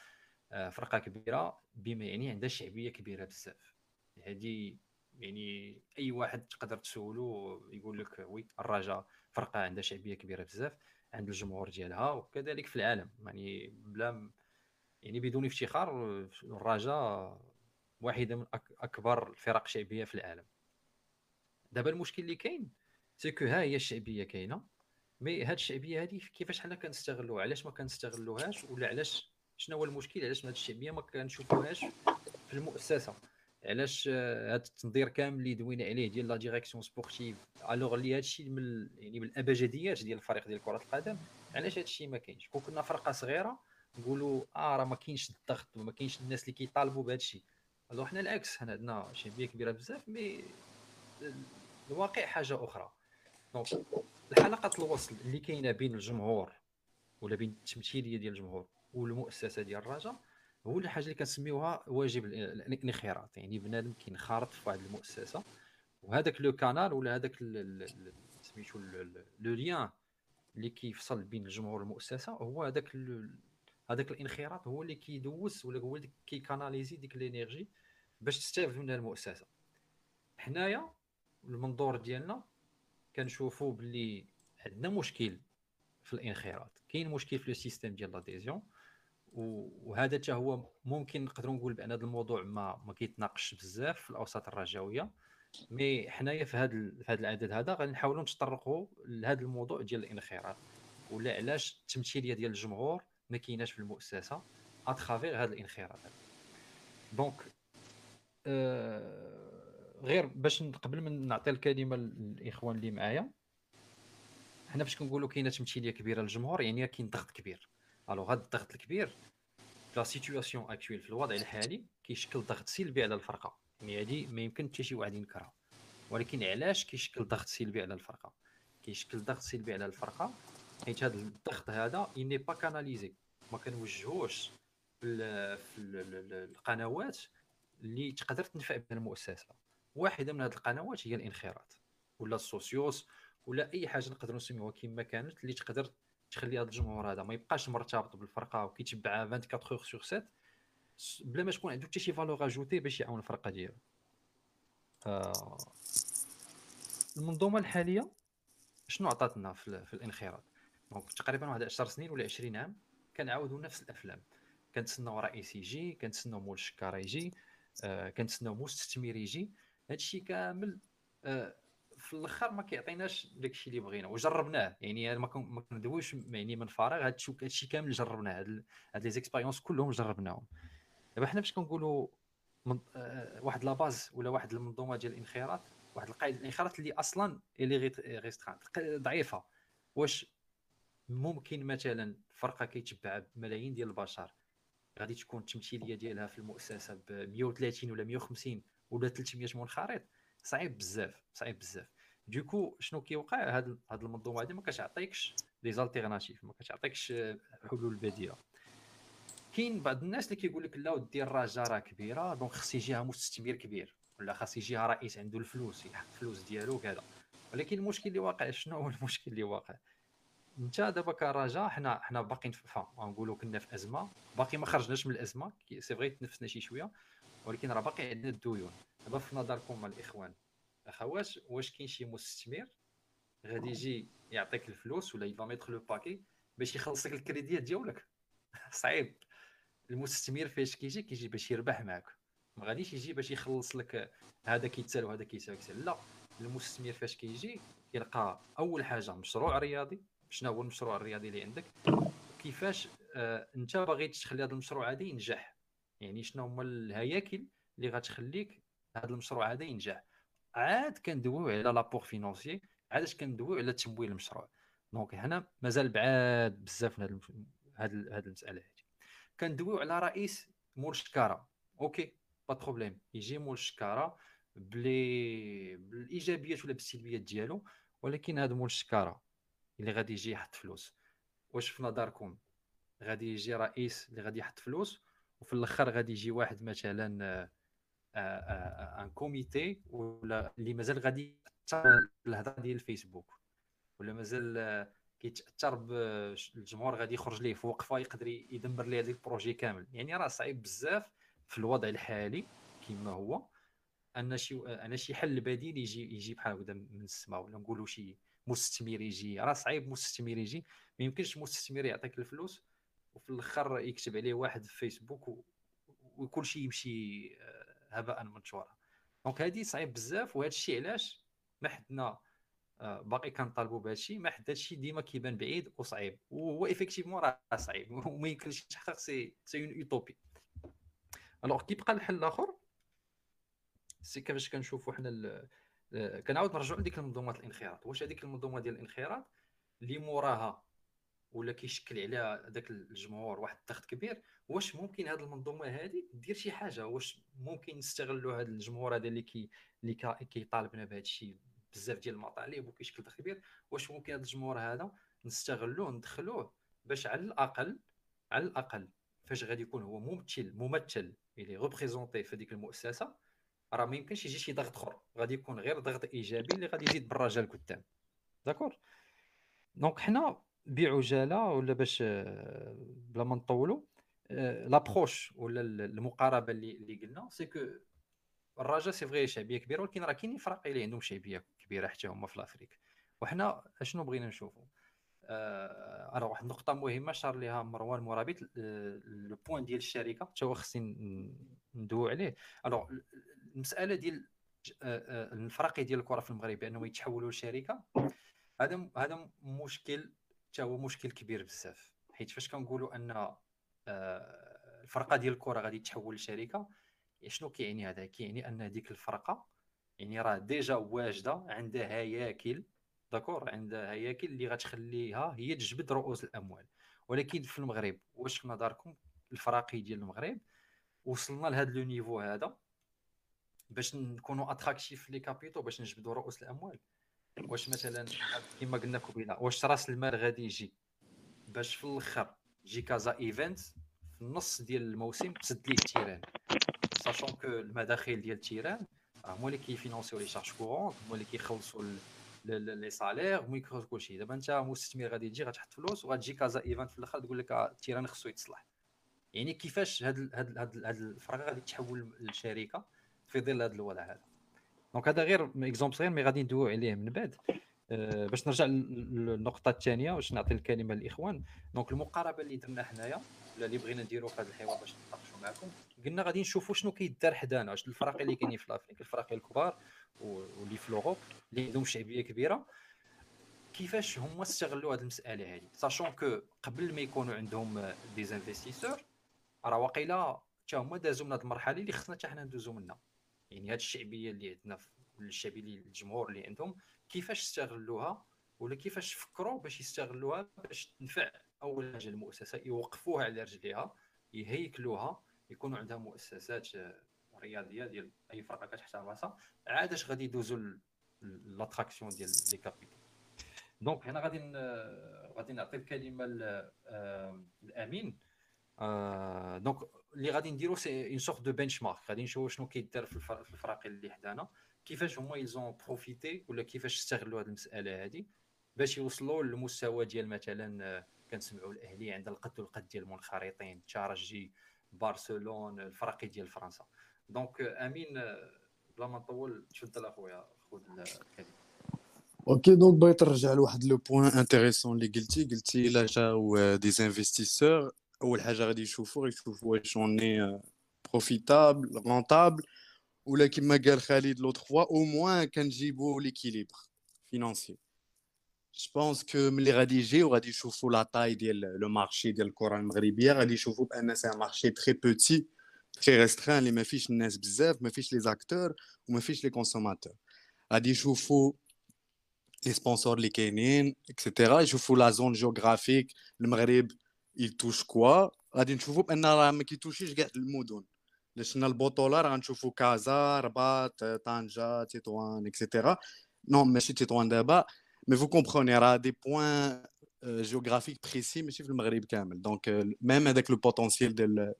فرقه كبيره بما يعني عندها شعبية كبيرة بزاف. هذه يعني أي واحد تقدر تسولو يقول لك oui الرجاء فرقة عندها شعبية كبيرة بزاف عند الجمهور ديالها وكذلك في العالم. يعني بلا يعني بدون افتخار الرجاء واحدة من أكبر الفرق شعبية في العالم. دابا المشكل اللي كاين c'est que ها هي الشعبية كاينة. mais هاد الشعبية هادي كيفاش حنا كنستغلوها؟ علاش ما كنستغلوهاش؟ ولا علاش شنو هو المشكل؟ علاش هاد الشعبية ما كنشوفوهاش في المؤسسة؟ علاش هاد التنظير كامل اللي دوينا عليه ديال la direction sportive alors اللي هادشي من يعني من الأبجديات ديال الفريق ديال كرة القدم علاش هادشي ما كاينش؟ كون كنا فرقة صغيرة نقولوا آه راه ما كاينش الضغط وما كاينش الناس اللي كيطالبوا بهادشي alors حنا العكس حنا عندنا شعبية كبيرة بزاف mais الواقع حاجة أخرى. الحلقة الوصل اللي كاينة بين الجمهور ولا بين التمثيلية ديال الجمهور والمؤسسة ديال الرجاء هو الحاجة اللي كنسميوها واجب الانخراط. يعني بنادم كينخرط في واحد المؤسسة وهذاك le canal ولا هذاك سميتو le lien اللي كيفصل بين الجمهور والمؤسسة هو هذاك هذاك الانخراط هو اللي كيدوز ولا هو اللي كي canaliser ديك ال énergie باش تستافد منها المؤسسة. حنايا المنظور ديالنا كنشوفوا باللي عندنا مشكل في الانخراط. كاين مشكل في le système ديال l'adhésion وهذا حتى هو ممكن نقدروا نقول بأن هذا الموضوع ما ما كيتناقش بزاف في الأوساط الرجاويه mais حنايا في هذا في هذا العدد هذا غادي نحاولوا نتطرقوا لهذا الموضوع ديال الانخراط. ولا علاش التمثيلية ديال الجمهور ما كايناش في المؤسسة à travers هذا الانخراط donc آه غير باش قبل ما نعطي الكلمة للإخوان اللي معايا حنا فاش كنقولوا كاينة تمثيلية كبيرة للجمهور يعني كاين ضغط كبير. alors هذا الضغط الكبير la situation actuelle في الوضع الحالي كيشكل ضغط سلبي على الفرقة. يعني هذه ما يمكن حتى شي واحد ينكرها. ولكن علاش كيشكل ضغط سلبي على الفرقة؟ كيشكل ضغط سلبي على الفرقة حيت هذا الضغط هذا n'est pas canalisé ما كنوجهوش في القنوات اللي تقدر تنفع بها المؤسسة. واحدة من هذه القنوات هي الانخراط ولا السوسيو ولا أي حاجة نقدروا نسميوها كما كانت اللي تقدر تخلي هذا الجمهور هذا ما يبقاش مرتبط بالفرقة وكيتبعها 24 heures sur 7 بلا ما تكون عنده حتى شي valeur ajoutée باش يعاون الفرقة ديالو. آه المنظومة الحالية شنو عطاتنا في, في الانخراط؟ donc تقريبا واحد 10 سنين ولا 20 عام كنعاودوا نفس الأفلام. كنتسناو رئيس يجي كنتسناو مول الشكاره يجي آه كنتسناو مستثمر يجي. هادشي كامل آه في الأخر ما كيعطيناش داكشي اللي بغينا وجربناه. يعني ما كندويش يعني من فراغ هادشي كامل جربناه. هاد les expériences كلهم جربناهم. دابا حنا باش كنقولوا من... آه واحد la base ولا واحد المنظومة ديال الانخراط واحد القاعدة الانخراط اللي أصلا اللي restreinte ضعيفة. واش ممكن مثلا فرقة كيتبع بملايين ديال البشر غادي تكون التمثيلية ديالها في المؤسسة ب 130 ولا 150 ولا 300 منخرط صعيب بزاف صعيب بزاف. donc شنو كيوقع؟ هاد هاد المنظومة هادي ما كتعطيكش les alternatives ما كتعطيكش حلول بديلة. كاين بعض الناس اللي كيقول لك لا ودي الرجاء راه كبيرة donc خص يجيها مستثمر كبير ولا خاص يجيها رئيس عنده الفلوس يحط الفلوس ديالو وكذا. ولكن المشكل اللي واقع شنو هو المشكل اللي واقع؟ انت دابا كرجاء حنا حنا باقيين فا نقولوا كنا في أزمة. باقي ما خرجناش من الأزمة. c'est vrai تنفسنا شي شوية. ولكن راه باقي عندنا الديون. دابا في نظركم الإخوان اخوات واش كاين شي مستثمر غادي يجي يعطيك الفلوس ولا il va mettre le paquet باش يخلص لك الكريديات ديالك؟ (laughs) صعيب. المستثمر فاش كيجي كيجي باش يربح معك ما غاديش يجي باش يخلص لك هذا كيتسال وهذا كيتسال لا المستثمر فاش كيجي كيلقى أول حاجة مشروع رياضي. شنو هو المشروع الرياضي اللي عندك؟ كيفاش آه أنت باغي تخلي هذا المشروع هذا ينجح؟ يعني شنو هما الهياكل اللي غتخليك هذا المشروع هذا ينجح. عاد كندويو على l'apport financier عاد كندويو على تمويل المشروع. donc هنا مازال بعاد بزاف من هذه هذه المسألة هذه كندويو على رئيس مول الشكاره OK pas de problème يجي مول الشكاره بلي بالإيجابيات ولا بالسلبيات ديالو ولكن هذا مول الشكاره اللي غادي يجي يحط فلوس. واش في نظركم؟ غادي يجي رئيس اللي غادي يحط فلوس وفي الأخر غادي يجي واحد مثلا un آه، آه، comité ولا اللي مازال غادي بالهضرة ديال الفيسبوك ولا مازال آه، كيتأثر بالجمهور غادي يخرج ليه في وقفة يقدر يدمر ليه هذا البروجي كامل. يعني راه صعيب بزاف في الوضع الحالي كما هو. أن شي أن شي حل بديل يجي يجي بحال هكذا من السماء ولا نقولوا شي مستثمر يجي. راه صعيب مستثمر يجي ما يمكنش مستثمر يعطيك الفلوس وفي الآخر يكتب عليه واحد في فيسبوك وكل شيء يمشي آه، هباء منثورا donc هذه صعيب بزاف وهذا الشيء علاش ما حدنا آه، باقي كنطالبوا بهذا الشيء ما حد الشيء ديما كيبان بعيد وصعيب. وهو effectivement راه صعيب. (laughs) وما يمكنش يتحقق c'est c'est une utopie alors كيبقى الحل الآخر؟ c'est كيفاش كنشوفوا حنا كنعاود نرجعوا لديك المنظومات الانخراط. واش هذيك المنظومة ديال الانخراط؟ اللي موراها ولا كيشكل عليها ذاك الجمهور واحد الضغط كبير واش ممكن هذه المنظومة هذه دير شي حاجة؟ واش ممكن نستغلوا هذا الجمهور هذا اللي كي اللي كيطالبنا بهذا الشيء بزاف ديال المطالب وكيشكل ضغط كبير؟ واش ممكن هذا الجمهور هذا نستغلوه ندخلوه باش على الأقل على الأقل فاش غادي يكون هو ممثل ممثل اللي représenté في هذيك المؤسسة راه ما يمكنش يجي شي ضغط أخر. غادي يكون غير ضغط إيجابي اللي غادي يزيد بالرجاء لقدام d'accord donc حنا بعجاله ولا باش بلا ما نطولوا l'approche ولا المقاربة اللي اللي قلنا. c'est que الرجاء c'est vrai شعبية كبيرة ولكن راه كاينين فرق اللي عندهم شعبية كبيرة حتى هما في l'Afrique وحنا اشنو بغينا نشوفوا آه واحد النقطة مهمة شار ليها مروان مرابط le point ديال الشركة حتى هو خصني ندوي عليه. alors المسألة ديال الفرق ديال الكرة في المغرب بأنهم يتحولوا لشركة هذا هذا مشكل حتى هو مشكل كبير بزاف حيت فاش كنقولوا أن آه، الفرقة ديال الكرة غادي تحول لشركة شنو كيعني هذا؟ كيعني أن هذيك الفرقة يعني راه déjà واجدة عندها هياكل d'accord؟ عندها هياكل اللي غتخليها هي تجبد رؤوس الأموال. ولكن في المغرب واش في نظركم؟ الفراقي ديال المغرب وصلنا لهذا le niveau هذا باش نكونوا attractifs les capitaux باش نجبدوا رؤوس الأموال. واش مثلا كما قلنا قبيله واش راس المال غادي يجي؟ باش في الآخر تجي Casa Events في النص ديال الموسم تسد ليه التيران. sachant que المداخيل ديال التيران هما اللي كيفينونسيو les charges courantes هما اللي كيخلصوا les salaires هما كيخلصوا كلشي. دابا انت مستثمر غادي تجي غتحط فلوس وغتجي Casa Events في الآخر تقول لك التيران خصو يتصلح. يعني كيفاش هاد هاد هاد الفرقة غادي تحول لشركه في ظل هذا الوضع هذا؟ donc هذا غير exemple صغير mais غادي ندويو عليه من بعد. أه باش نرجع للنقطة الثانية باش نعطي الكلمة للاخوان donc المقاربة اللي درنا حنايا ولا اللي بغينا نديرو في هذا الحوار باش نتناقشوا معكم قلنا غادي نشوفوا شنو كيدار حدانا. واش الفرق اللي كاينين في l'Afrique الفرق الكبار واللي في l'Europe اللي عندهم شعبية كبيرة. كيفاش هما استغلوا هذه المسألة هذه sachant que قبل ما يكونوا عندهم des investisseurs راه واقيلا حتى هما دازوا من هذه المرحلة اللي خصنا حتى حنا ندوزو منها. يعني هذه الشعبية اللي عندنا الشعبية اللي الجمهور اللي عندهم كيفاش استغلوها ولا كيفاش فكروا باش يستغلوها باش تنفع أول حاجة المؤسسة يوقفوها على رجليها يهيكلوها يكونوا عندها مؤسسات رياضية ديال أي فرقة كتحترم راسها عاد اش غادي يدوزوا l'attraction ديال les capitaux. donc هنا غادي غادي نعطي الكلمة لامين donc اللي غادي نديرو c'est une sorte de benchmark غادي نشوفوا شنو كيدار في الفرق اللي حدانا. كيفاش هما ils ont profité ولا كيفاش استغلوا هذه المسألة هذه باش يوصلوا للمستوى ديال مثلا كنسمعوا الأهلي عند القد والقد ديال المنخرطين الترجي بارسلون الفرق ديال فرنسا. donc أمين بلا ما نطول. تفضل أخويا خذ الكلمة OK donc بغيت نرجع لواحد le point intéressant اللي قلتي قلتي الا جاو des investisseurs اول حاجة غادي يشوفوا يشوفوا واش on est profitable rentable ولا كما قال خالد l'autre fois au moins كنجيبوا l'équilibre financier je pense que ملي غادي يجيو غادي يشوفوا la taille ديال le marché ديال الكره المغربيه غادي يشوفوا بان c'est un marché très petit très restreint اللي ما فيش الناس بزاف ما فيش les acteurs وما فيش les consommateurs غادي يشوفوا les sponsors اللي كاينين et cetera يشوفوا la zone géographique المغرب يتوش quoi غادي نشوفوا بان راه ما كيتوشيش كاع المدن لشنا البطوله راه غنشوفوا كازا رباط طنجه تطوان et cetera non ماشي تطوان دابا mais vous comprenez راه des points géographiques précis ماشي في المغرب كامل donc même هذاك le potentiel ديال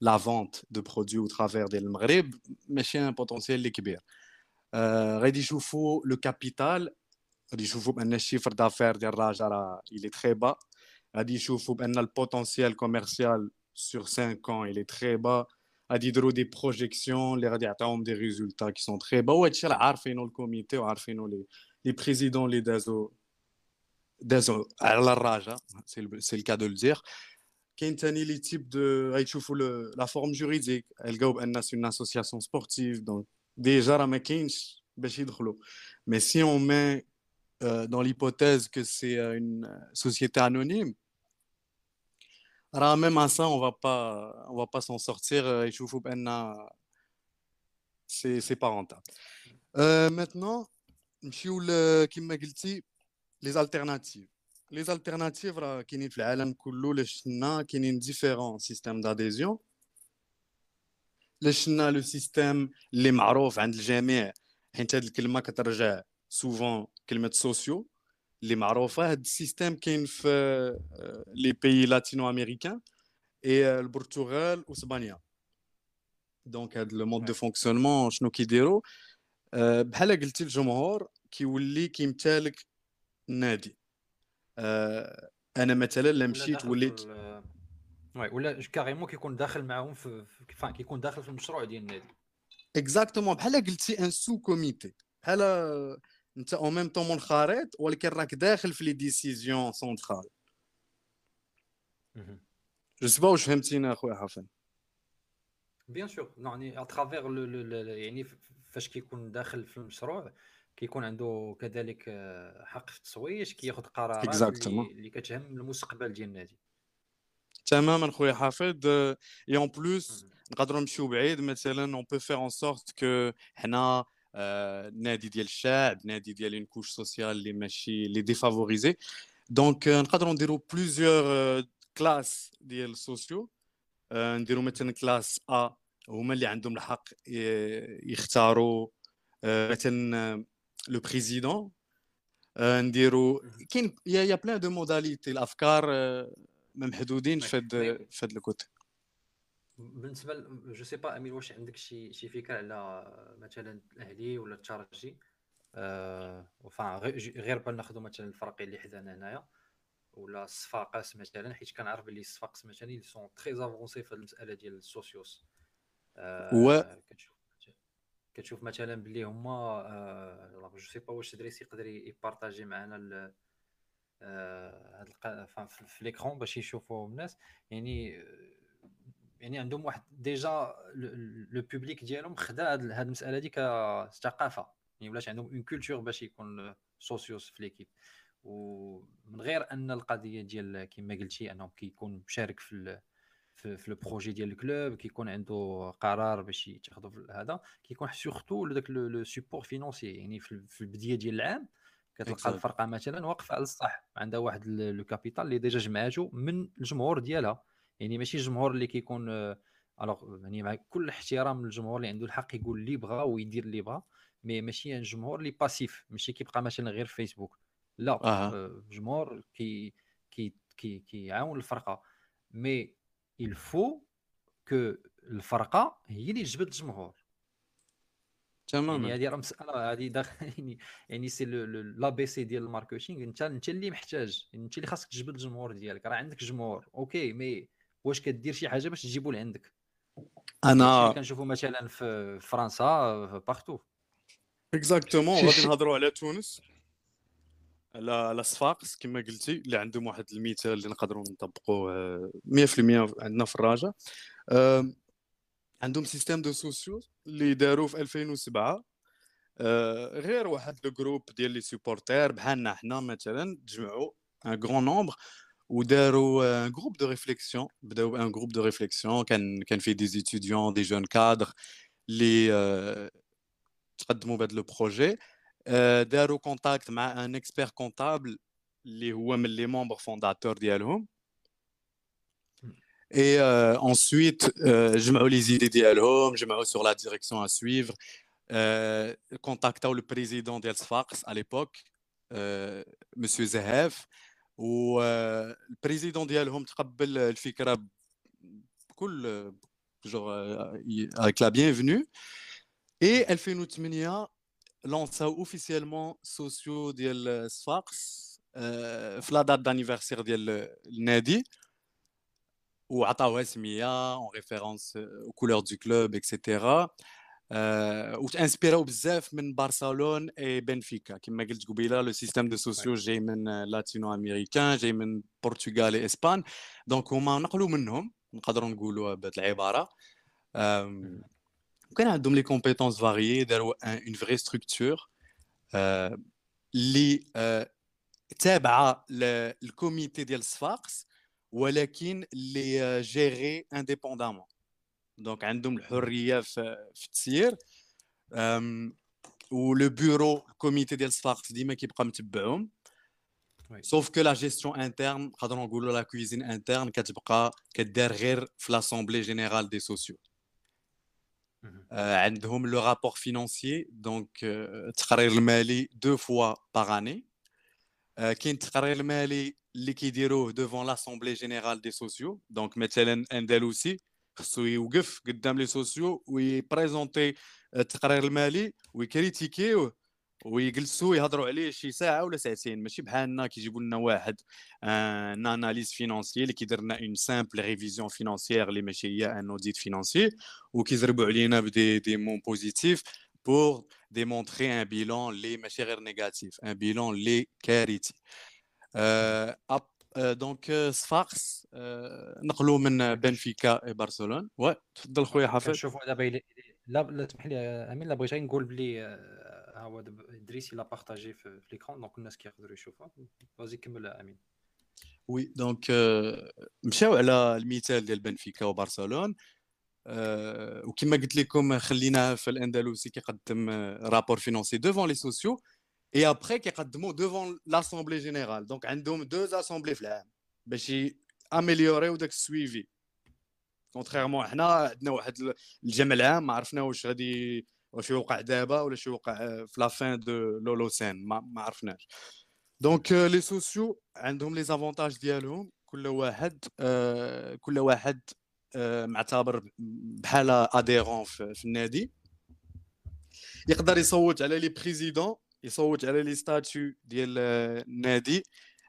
la vente de produits au travers ديال المغرب ماشي un potentiel اللي كبير غادي يشوفوا le capital غادي يشوفوا بان ال chiffre d'affaires ديال الراجا راه il est très bas. غادي يشوفوا بان ال potentiel commercial sur 5 ans il est très bas. غادي يديروا des projections اللي غادي يعطيهم des résultats qui sont très bas وهادشي راه عارفينو ال comité وعارفينو les les présidents اللي دازو دازو على الراجا سي الكا دو لدير كاين ثاني لي تيب دو غيشوفوا لا فورم جوريديك لقاو بان سي اون اسوسياسيون سبورتيف دونك ديجا راه ما كاينش باش يدخلوا مي سي اون مي dans l'hypothèse que c'est une société anonyme, alors même à ça, on va pas, on va pas s'en sortir. Euh, c'est c'est pas rentable. Euh, maintenant, les alternatives. Les alternatives, qui sont في différents systèmes d'adhésion. le système اللي معروف عند الجميع حيت هذه الكلمه كترجع souvent كلمه sociaux اللي معروفه هذا السيستم كاين في لي بيي لاتينو امريكان اي البرتغال واسبانيا donc هذا le mode de fonctionnement شنو كيديروا بحال قلتي الجمهور كيولي كيمتلك النادي أنا مثلا لا مشيت وليت oui ولا carrément كيكون داخل معاهم في كيكون داخل في المشروع ديال النادي exactement بحال قلتي un sous-comité بحال انت au même temps منخرط ولكن راك داخل في les décisions centrales je sais pas واش فهمتينا اخويا حسن bien sûr يعني à travers يعني فاش كيكون داخل في المشروع كيكون عنده كذلك آه، حق في التصويت كياخذ قرارات اللي كتهم المستقبل ديال النادي. تماما خويا حافظ. et en plus نقدروا نمشيو بعيد مثلا on peut faire en sorte que حنا نادي ديال الشعب نادي ديال une couche sociale اللي ماشي اللي défavorisée donc نقدروا نديروا plusieurs classes ديال سوسيو نديروا مثلا classe A هما اللي عندهم الحق يختاروا آه، مثلا le président نديروا كاين يا يا بلان de modalités الافكار محدودين في هاد في هاد ال côté بالنسبة je sais pas امين واش عندك شي شي فكرة على مثلا الأهلي ولا الترجي؟ أه غير بان ناخذ مثلا الفرقين اللي حدانا هنايا ولا الصفاقس مثلا حيت كنعرف بلي الصفاقس مثلا اللي sont très avancés في المسألة ديال السوسيوس. أه و كتشوف كتشوف مثلا بلي هما أه je sais pas واش دريس يقدر يـ partager معنا هاد في l'écran باش يشوفوا الناس. يعني يعني عندهم واحد déjà le public ديالهم خدا هاد المسألة دي كثقافه يعني ولات عندهم une culture باش يكون سوسيوس في l'équipe ومن غير أن القضية ديال كما قلتي انه كيكون مشارك في في, في le projet ديال ال club كيكون عنده قرار باش يتاخذوا في هذا كيكون surtout داك le support financier يعني في البداية ديال العام كتلقى الفرقة مثلا واقفة على السطح عندها واحد le capital اللي déjà جمعاتو من الجمهور ديالها. يعني ماشي الجمهور اللي كيكون alors يعني مع كل احترام للجمهور اللي عنده الحق يقول اللي بغا ويدير اللي بغا mais ماشي الجمهور اللي passif ماشي كيبقى مثلا غير في فيسبوك لا آه. جمهور كي كي كي كيعاون الفرقة. mais il faut que الفرقة هي اللي تجبد الجمهور. تماما. يعني هذه راه مسألة هذه داخل (laughs) يعني يعني c'est l'ABC ديال ال marketing انت انت اللي محتاج انت اللي خاصك تجبد الجمهور ديالك راه عندك جمهور. OK mais واش كدير شي حاجة باش تجيبو لعندك. أنا كنشوفوا مثلا في فرنسا partout exactement (laughs) غادي نهضروا على تونس. على على صفاقس كما قلتي اللي عندهم واحد المثال اللي نقدروا نطبقوه 100% عندنا في الراجا عندهم système de socios اللي داروا في 2007 غير واحد le groupe ديال les supporters بحالنا حنا مثلا تجمعوا un grand nombre وداروا un groupe de réflexion بداو ب un groupe de réflexion كان كان فيه des étudiants des jeunes cadres اللي تقدموا بهذا le projet داروا contact مع un expert-comptable اللي هو من les membres fondateurs ديالهم Et euh, ensuite, euh, جمعوا les idées ديالهم, جمعوا sur la direction à suivre, euh, contactوا le président ديال صفاقس à l'époque, euh, monsieur Zahaf, وال président ديالهم تقبل الفكرة بكل جور avec la bienvenue. Et 2008 لونساو officiellement socios ديال صفاقس في la date d'anniversaire ديال النادي. وعطاوها سميه en référence aux couleurs du club etc وتانسبيراو بزاف من برشلونه اي بنفيكا كما قلت قبيله le système de socios جاي من latino-américain جاي من البرتغال اسبان donc هما نقلوا منهم نقدروا نقولوا بهذه العباره وكان عندهم les compétences variées داروا une vraie structure اللي تابعه لل comité ديال صفاقس ولكن اللي gérée indépendamment donc عندهم الحرية في, في التسيير. و le bureau ال comité ديال صفاقس ديما كيبقى متبعهم. sauf que la gestion interne نقدروا نقولوا la cuisine interne كتبقى كدار غير في l'assemblée générale des socios عندهم le rapport financier donc التقرير المالي deux fois par année كاين التقرير المالي اللي كيديروه devant l'assemblée générale des socios donc مثلا اندلسي خصو يوقف قدام les socios ويبريزونتي التقرير المالي ويكريتيكيوه ويجلسوا يهضروا عليه شي ساعة ولا ساعتين. ماشي بحالنا كيجيبوا لنا واحد une analyse financière اللي كيدير لنا une simple révision financière اللي ماشي هي un audit financier وكيزربوا علينا ب des éléments positifs pour démontrer un bilan اللي ماشي غير négatif un bilan اللي كارثي. donc صفاقس نقلوا من بنفيكا برشلونة. و تفضل خويا حافظ. شوفوا دابا لا لا تسمح لي أمين لا بغيت نقول بلي ها هو إدريس إلا partagé في l'écran donc الناس كيقدروا يشوفوها vas-y كمل أمين. oui donc مشاو على المثال ديال بنفيكا وبرشلونة. وكما قلت لكم خليناه في الأندلسي كيقدم rapport financier devant les socios اي ابخي كيقدموا devant l'assemblée générale donc عندهم deux assemblées في العام باش اميليوريو داك ال suivi contrairement حنا عندنا واحد الجمع العام ما عرفنا واش غادي واش يوقع دابا ولا شي يوقع في la fin de لولوسين ما, ما عرفناش donc les socios عندهم les avantages ديالهم كل واحد آه كل واحد آه معتبر بحال adhérent في, في النادي يقدر يصوت على les présidents يصوت على les statuts ديال النادي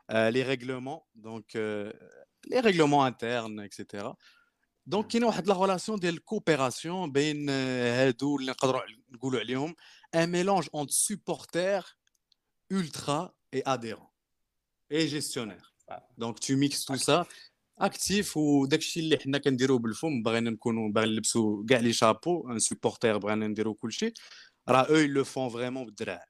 les règlements donc les règlements internes et cetera donc كاينة واحد la relation ديال ال coopération بين هادو اللي نقدروا نقولوا عليهم un mélange entre supporter ultra et adhérent et gestionnaire donc tu mixes tout ça actif وداك الشيء اللي حنا كنديروه بالفم بغينا نكونوا باغيين نلبسوا كاع les chapeaux en supporters بغينا نديروا كلشي راه eux le font vraiment بالدراع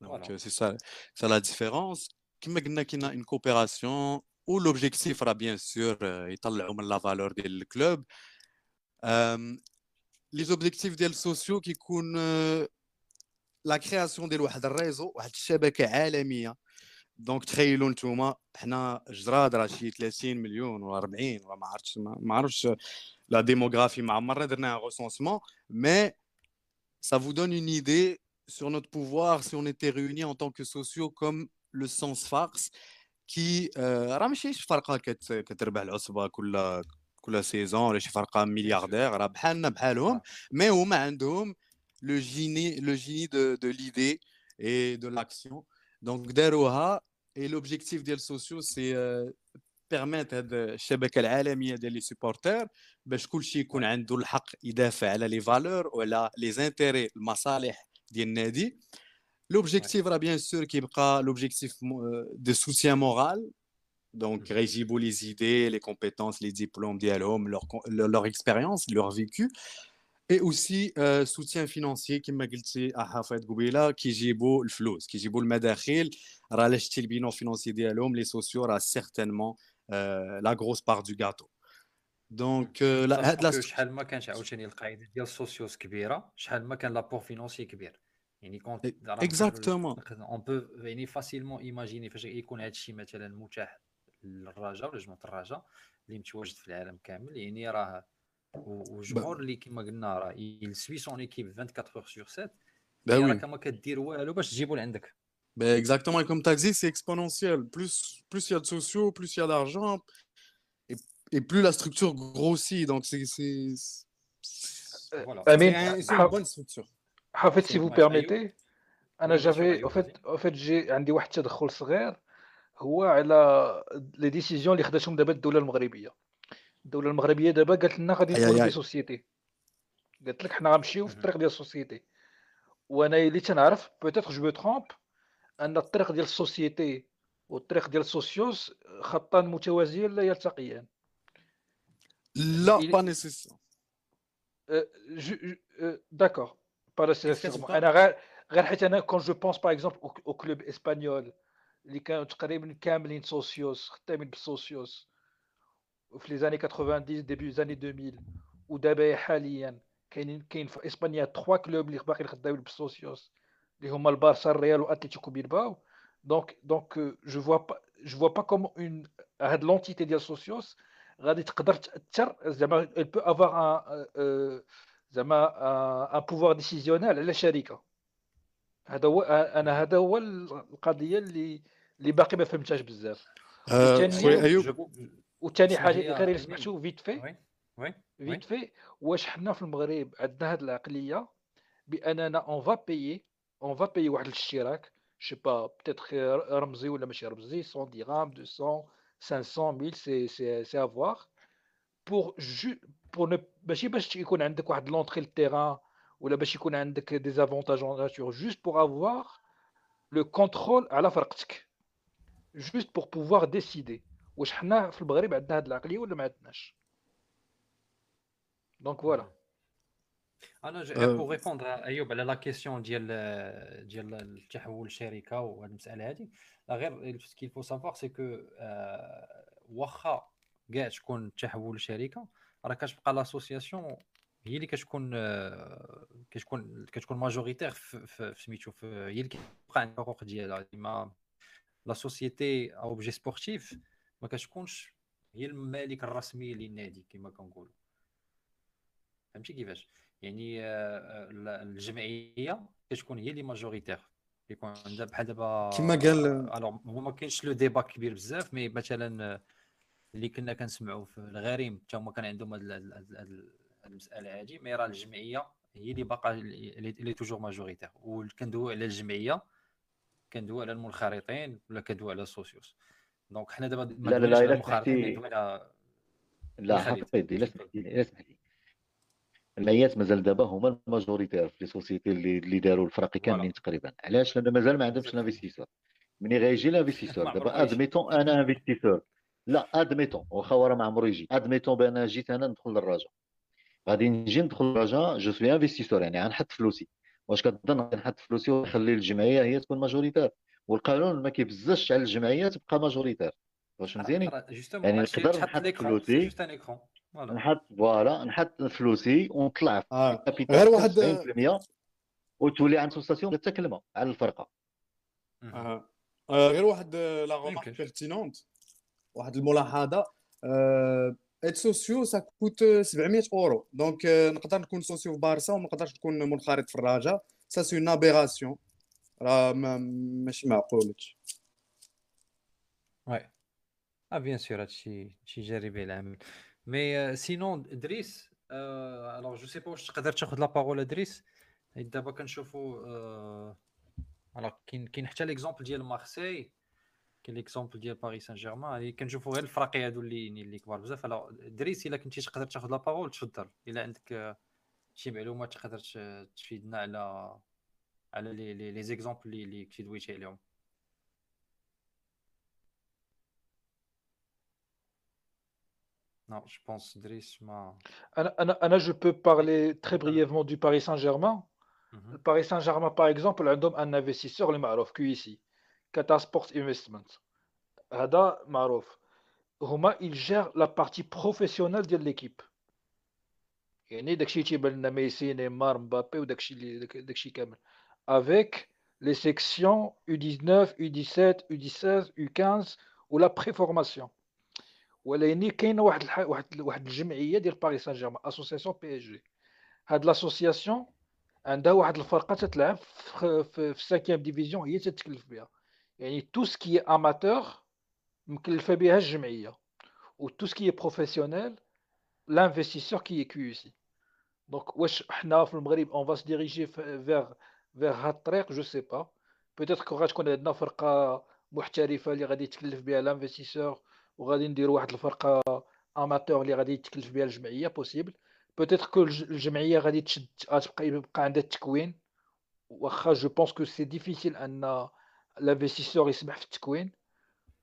donc c'est ça ça la différence كما قلنا كاينة une coopération و l'objectif راه bien sûr يطلعوا من la valeur ديال ال club les objectifs ديال ال socios كيكون la création ديال واحد ال réseau واحد الشبكه عالميه donc تخيلوا نتوما حنا جراد راه شي 30 مليون ولا 40 ولا ما عرفتش ما عرفتش la démographie ما عمرنا درنا recensement mais ça vous donne une idée sur notre pouvoir si on était réunis en tant que sociaux comme le CS Sfax qui راه ماشي شي فرقه كتربح العصبه كل كل saison ولا شي فرقه ملياردير راه بحالنا بحالهم mais هما عندهم le génie le génie de de l'idée et de l'action donc داروها et l'objectif ديال socios c'est permet هاد الشبكه العالميه ديال les supporters باش كلشي يكون عنده الحق يدافع على les valeurs وعلى les intérêts المصالح ديال النادي L'objectif, ouais. bien sûr, qui est l'objectif de soutien moral. Donc, mmh. les idées, les compétences, les diplômes dialogues, leur, leur, leur, expérience, leur vécu. Et aussi, euh, soutien financier, qui m'a dit à Hafed Goubila, qui jibo le flou, qui jibo le madakhil, ralechti le bilan financier dialogue, Les socios, aura certainement euh, la grosse part du gâteau. دونك شحال ما كانش عاوتاني القاعده ديال ال socios كبيره شحال ما كان l'apport financier كبير يعني quand exactement on peut يعني facilement imaginer فاش يكون هذا الشيء مثلا متاح للرجاء ولا جماعة الرجاء اللي متواجد في العالم كامل يعني راه والجمهور اللي كما قلنا راه il suit son équipe 24 heures sur 7 bah oui. ما كدير والو باش تجيبو لعندك Ben exactement, et comme tu as dit, c'est exponentiel. Plus plus il y a de socios, plus il y a d'argent, et, et plus la structure grossit. Donc c'est voilà. c'est une bonne structure. حافظ si vous permettez أنا j'avais au fait au fait j'ai عندي واحد التدخل صغير هو على les décisions اللي خداتهم دابا الدولة المغربية الدولة المغربية دابا قالت لنا غادي أي ندخلوا أي في أي. société قالت لك حنا غنمشيو في مهم. الطريق ديال ال société وأنا اللي تنعرف peut-être je me trompe أن الطريق ديال ال société والطريق ديال ال socios خطان متوازيان لا يلتقيان لا Il- pas nécess- d'accord pas كتبقى- أنا غير غير حيت أنا quand je pense par exemple aux clubs espagnols اللي كانوا تقريبا كاملين socios خدامين بال socios في les années 90 début années 2000 ودابا حاليا كاينين كاين في اسبانيا 3 clubs اللي باقيين خدامين بال socios اللي هما البارسا الريال واتلتيكو بيلباو donc donc je vois pas je vois pas comment en هاد l'entité ديال socios غادي تقدر تاثر زعما elle peut avoir un euh, زعما un pouvoir décisionnel على شركه هذا هو أنا هذا هو القضية اللي اللي باقي ما فهمتهاش بزاف. آه، خويا أيوب. وثاني حاجة غير سمحتوا vite fait vite fait واش حنا في المغرب عندنا هذه العقلية بأننا on va payer on va payer واحد الاشتراك. je sais pas peut-être رمزي ولا ماشي رمزي 100 درهم 200 500 1000 c'est c'est c'est avoir pour je pour ماشي باش يكون عندك واحد l'entrée لل terrain ولا باش يكون عندك des avantages en nature juste pour avoir le contrôle على فرقتك juste pour pouvoir décider واش حنا في المغرب عندنا هاد العقليه ولا ما عندناش donc voilà أنا أه. pour répondre ايوب على la question ديال ديال التحول الشركة وهاد المساله هذه لا غير ce qu'il faut savoir c'est que واخا كاع تكون تحول شركه راه كتبقى l'association هي اللي كتكون آه، كتكون كتكون majoritaire في في في سميتو في هي اللي كيبقى عندها الحقوق ديالها ديما la société à objet sportif ما كتكونش هي المالك الرسمي للنادي كما كنقولوا فهمتي كيفاش يعني آه، آه، ال- الجمعيه كتكون هي اللي majoritaire يكون عندها بحال دابا كما قال- alors هو ما كاينش le débat كبير بزاف mais مثلا آه، اللي كنا كنسمعوا في الغريم حتى هما كان عندهم هاد ال- هاد ال- هاد ال- هاد المساله هادي mais راه الجمعيه هي اللي باقا اللي toujours majoritaire وكندويو على الجمعيه كندويو على المنخرطين ولا كندويو على ال socios donc حنا دابا لا لا لا الا المنخرطين سمحتي ندويو على لا الجمعيات مازال دابا هما ال majoritaires في les sociétés اللي اللي داروا الفرق كاملين تقريبا. علاش؟ لأن مازال ما عندهمش l'investisseur ملي غيجي l'investisseur ما عمره دابا. admettons أنا investisseur لا admettons واخا هو راه ما عمرو يجي. admettons بأن جيت أنا ندخل للرجاء غادي نجي ندخل للرجاء je suis investisseur يعني غنحط فلوسي. واش كتظن غادي نحط فلوسي ونخلي الجمعية هي تكون majoritaire والقانون ما كيبزش على الجمعية تبقى majoritaire واش مزياني justement يعني نقدر نحط فلوسي. نحط voilà نحط فلوسي ونطلع في آه. capital غير واحد 90% وتولي عند سوسياسيون حتى كلمة على الفرقة. آه. آه، غير واحد آه، لا. remarque pertinente واحد الملاحظة آه، être socio ça coûte 700 euros donc آه، نقدر نكون socio في بارسا وما نقدرش نكون منخرط في الرجاء ça c'est une aberration راه ما- ماشي معقولش. Ouais. Ah, bien sûr, هادشي شي جاربي العمل mais sinon دريس alors je sais pas واش تقدر تاخذ la parole دريس حيت دابا كنشوفوا alors كاين كاين حتى l'exemple ديال مارسي كاين l'exemple ديال باريس سان جيرمان اللي كنشوفوا غير الفراقي هادو اللي اللي كبار بزاف alors دريس الا كنتي تقدر تاخذ la parole تفضل الا عندك آه، شي معلومات تقدر ت- تفيدنا على على les les les exemples اللي اللي كنتي دويتي عليهم non je pense دريس mais أنا أنا أنا je peux parler très brièvement de باريس سان جيرمان مهم. الباريس سان جيرمان par exemple عندهم un investisseur اللي معروف qui c'est Qatar Sports Investment هذا معروف هما il gère la partie professionnelle ديال l'équipe يعني داكشي تيبان لنا ميسي نيمار مبابي وداكشي اللي داك- داكشي كامل avec les sections U19 U17 U16 U15 و la préformation ولكن كاينة واحد الح... واحد واحد الجمعية ديال باريس سان جيرمان association PSG هاد l'association عندها واحد الفرقة تتلعب في في, في 5 division هي تتكلف بها. يعني tout ce qui est amateur مكلفة بها الجمعية و tout ce qui est professionnel l'investisseur qui est QSI. Donc, واش حنا في المغرب va se diriger vers vers هاد الطريق؟ je sais pas peut-être que غتكون عندنا فرقة محترفة اللي غادي تكلف بها ال investisseur وغادي نديروا واحد الفرقة amateur اللي غادي يتكلف بها الجمعية possible peut-être que الجمعية غادي تشد غتبقى يبقى عندها التكوين واخا je pense que c'est difficile أن l'investisseur يسمح في التكوين.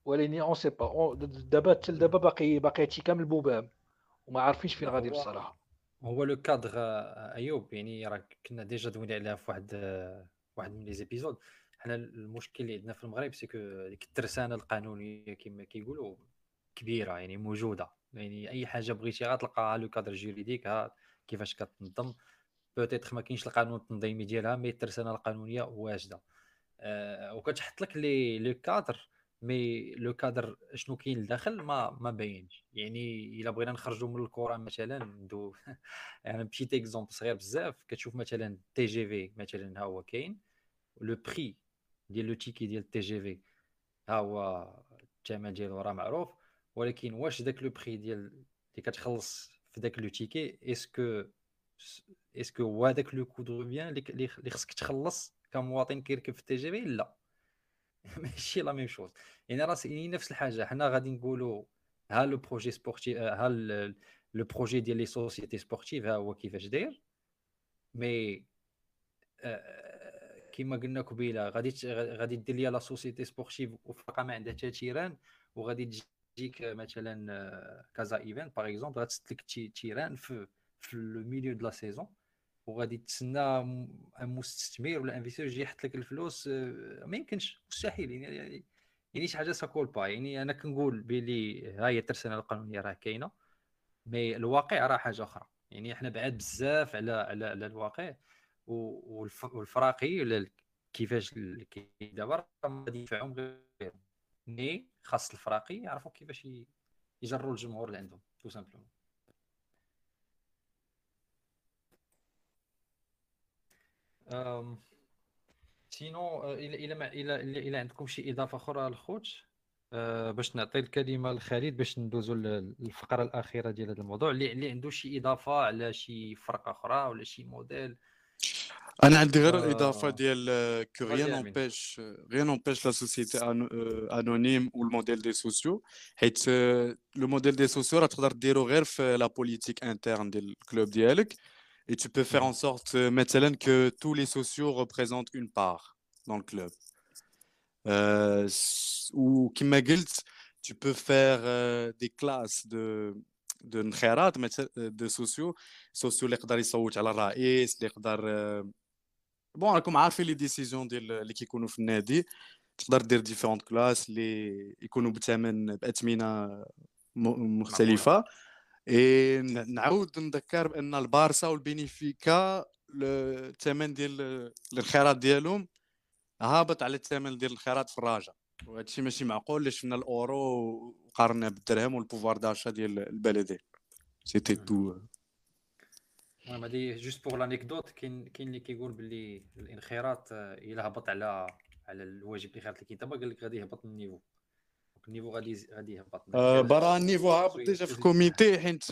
ولكن on sait pas دابا حتى دابا باقي باقي هادشي كامل بوبام وما عارفينش فين غادي بصراحه هو le cadre آه، أيوب يعني راه كنا déjà دوينا عليها في واحد واحد من les épisodes حنا المشكل اللي عندنا في المغرب c'est que ديك الترسانة القانونية كما كيقولوا كبيرة يعني موجودة. يعني أي حاجة بغيتي غتلقاها le cadre juridique كيفاش كتنظم. peut-être ما كاينش القانون التنظيمي ديالها mais الترسانه القانونية واجدة. أه وكتحط لك les le cadre mais le cadre شنو كاين لداخل ما ما باينش. يعني إلا بغينا نخرجوا من الكره مثلا ندو (laughs) يعني بشي exemple صغير بزاف كتشوف مثلا TGV مثلا ها هو كاين. le prix ديال le ticket ديال TGV ها هو الثمن ديالو راه معروف. ولكن واش داك le prix ديال اللي كتخلص في داك le ticket est-ce que est-ce que هو داك le coût de revient اللي خصك تخلص كمواطن كيركب في ال TGV لا. (laughs) ماشي la même chose يعني راه يعني نفس الحاجة. حنا غادي نقولوا ها le projet sportif ها le projet ديال les sociétés sportives ها هو كيفاش داير. mais كما قلنا قبيلة غادي غادي دير ليا la société sportive وفرقه ما عندها حتى terrain وغادي تجيك مثلا Casa Event par exemple غتسد لك terrain في في le milieu de la saison وغادي تسنى مستثمر ولا investisseur يجي يحط لك الفلوس آه، ما يمكنش مستحيل. يعني يعني شي حاجة ça colle pas. يعني أنا كنقول بلي ها هي الترسانه القانونية راه كاينة mais الواقع راه حاجة أخرى. يعني إحنا بعاد بزاف على على, على الواقع والفراقي ولا كيفاش دابا غادي ينفعهم غير. mais خاص الفراقي يعرفوا كيفاش يجروا الجمهور اللي عندهم tout simplement. Sinon إلى إلى إلى إلى عندكم شي إضافة أخرى الخوت أه باش نعطي الكلمة لخالد باش ندوزو للفقرة الأخيرة ديال هذا الموضوع اللي اللي عنده شي إضافة على شي فرقة أخرى ولا شي موديل؟ أنا عندي غير الاضافه ديال que rien n'empêche rien n'empêche la société anonyme وال modèle des socios حيت le modèle des socios راه تقدر ديرو غير في la politique interne ديال ال club ديالك Et tu peux faire en sorte, مثلا, que tous les socios représentent une part dans le club. Euh, ou كما قلت tu peux faire euh, des classes de de انخراط de socios. Socios اللي يقدر يصوت على الرئيس اللي يقدر Bon راكم عارفين les décisions ديال اللي كيكونوا في النادي تقدر دير différentes classes اللي يكونوا بثمن باثمنه مختلفه اي نعاود نذكر بان البارسا والبنفيكا الثمن ديال الانخراط ديالهم هابط على الثمن ديال الانخراط في الراجا وهذا الشيء ماشي معقول اللي شفنا الاورو وقارنا بالدرهم وال pouvoir d'achat ديال البلدين c'est tout المهم هذه juste pour l'anecdote كاين كاين اللي كيقول باللي الانخراط إلا هبط على على الواجب الانخراط اللي كاين دابا قال لك غادي يهبط ال niveau. ال niveau غادي غادي يهبط. برا ال niveau هابط déjà في ال comité حيت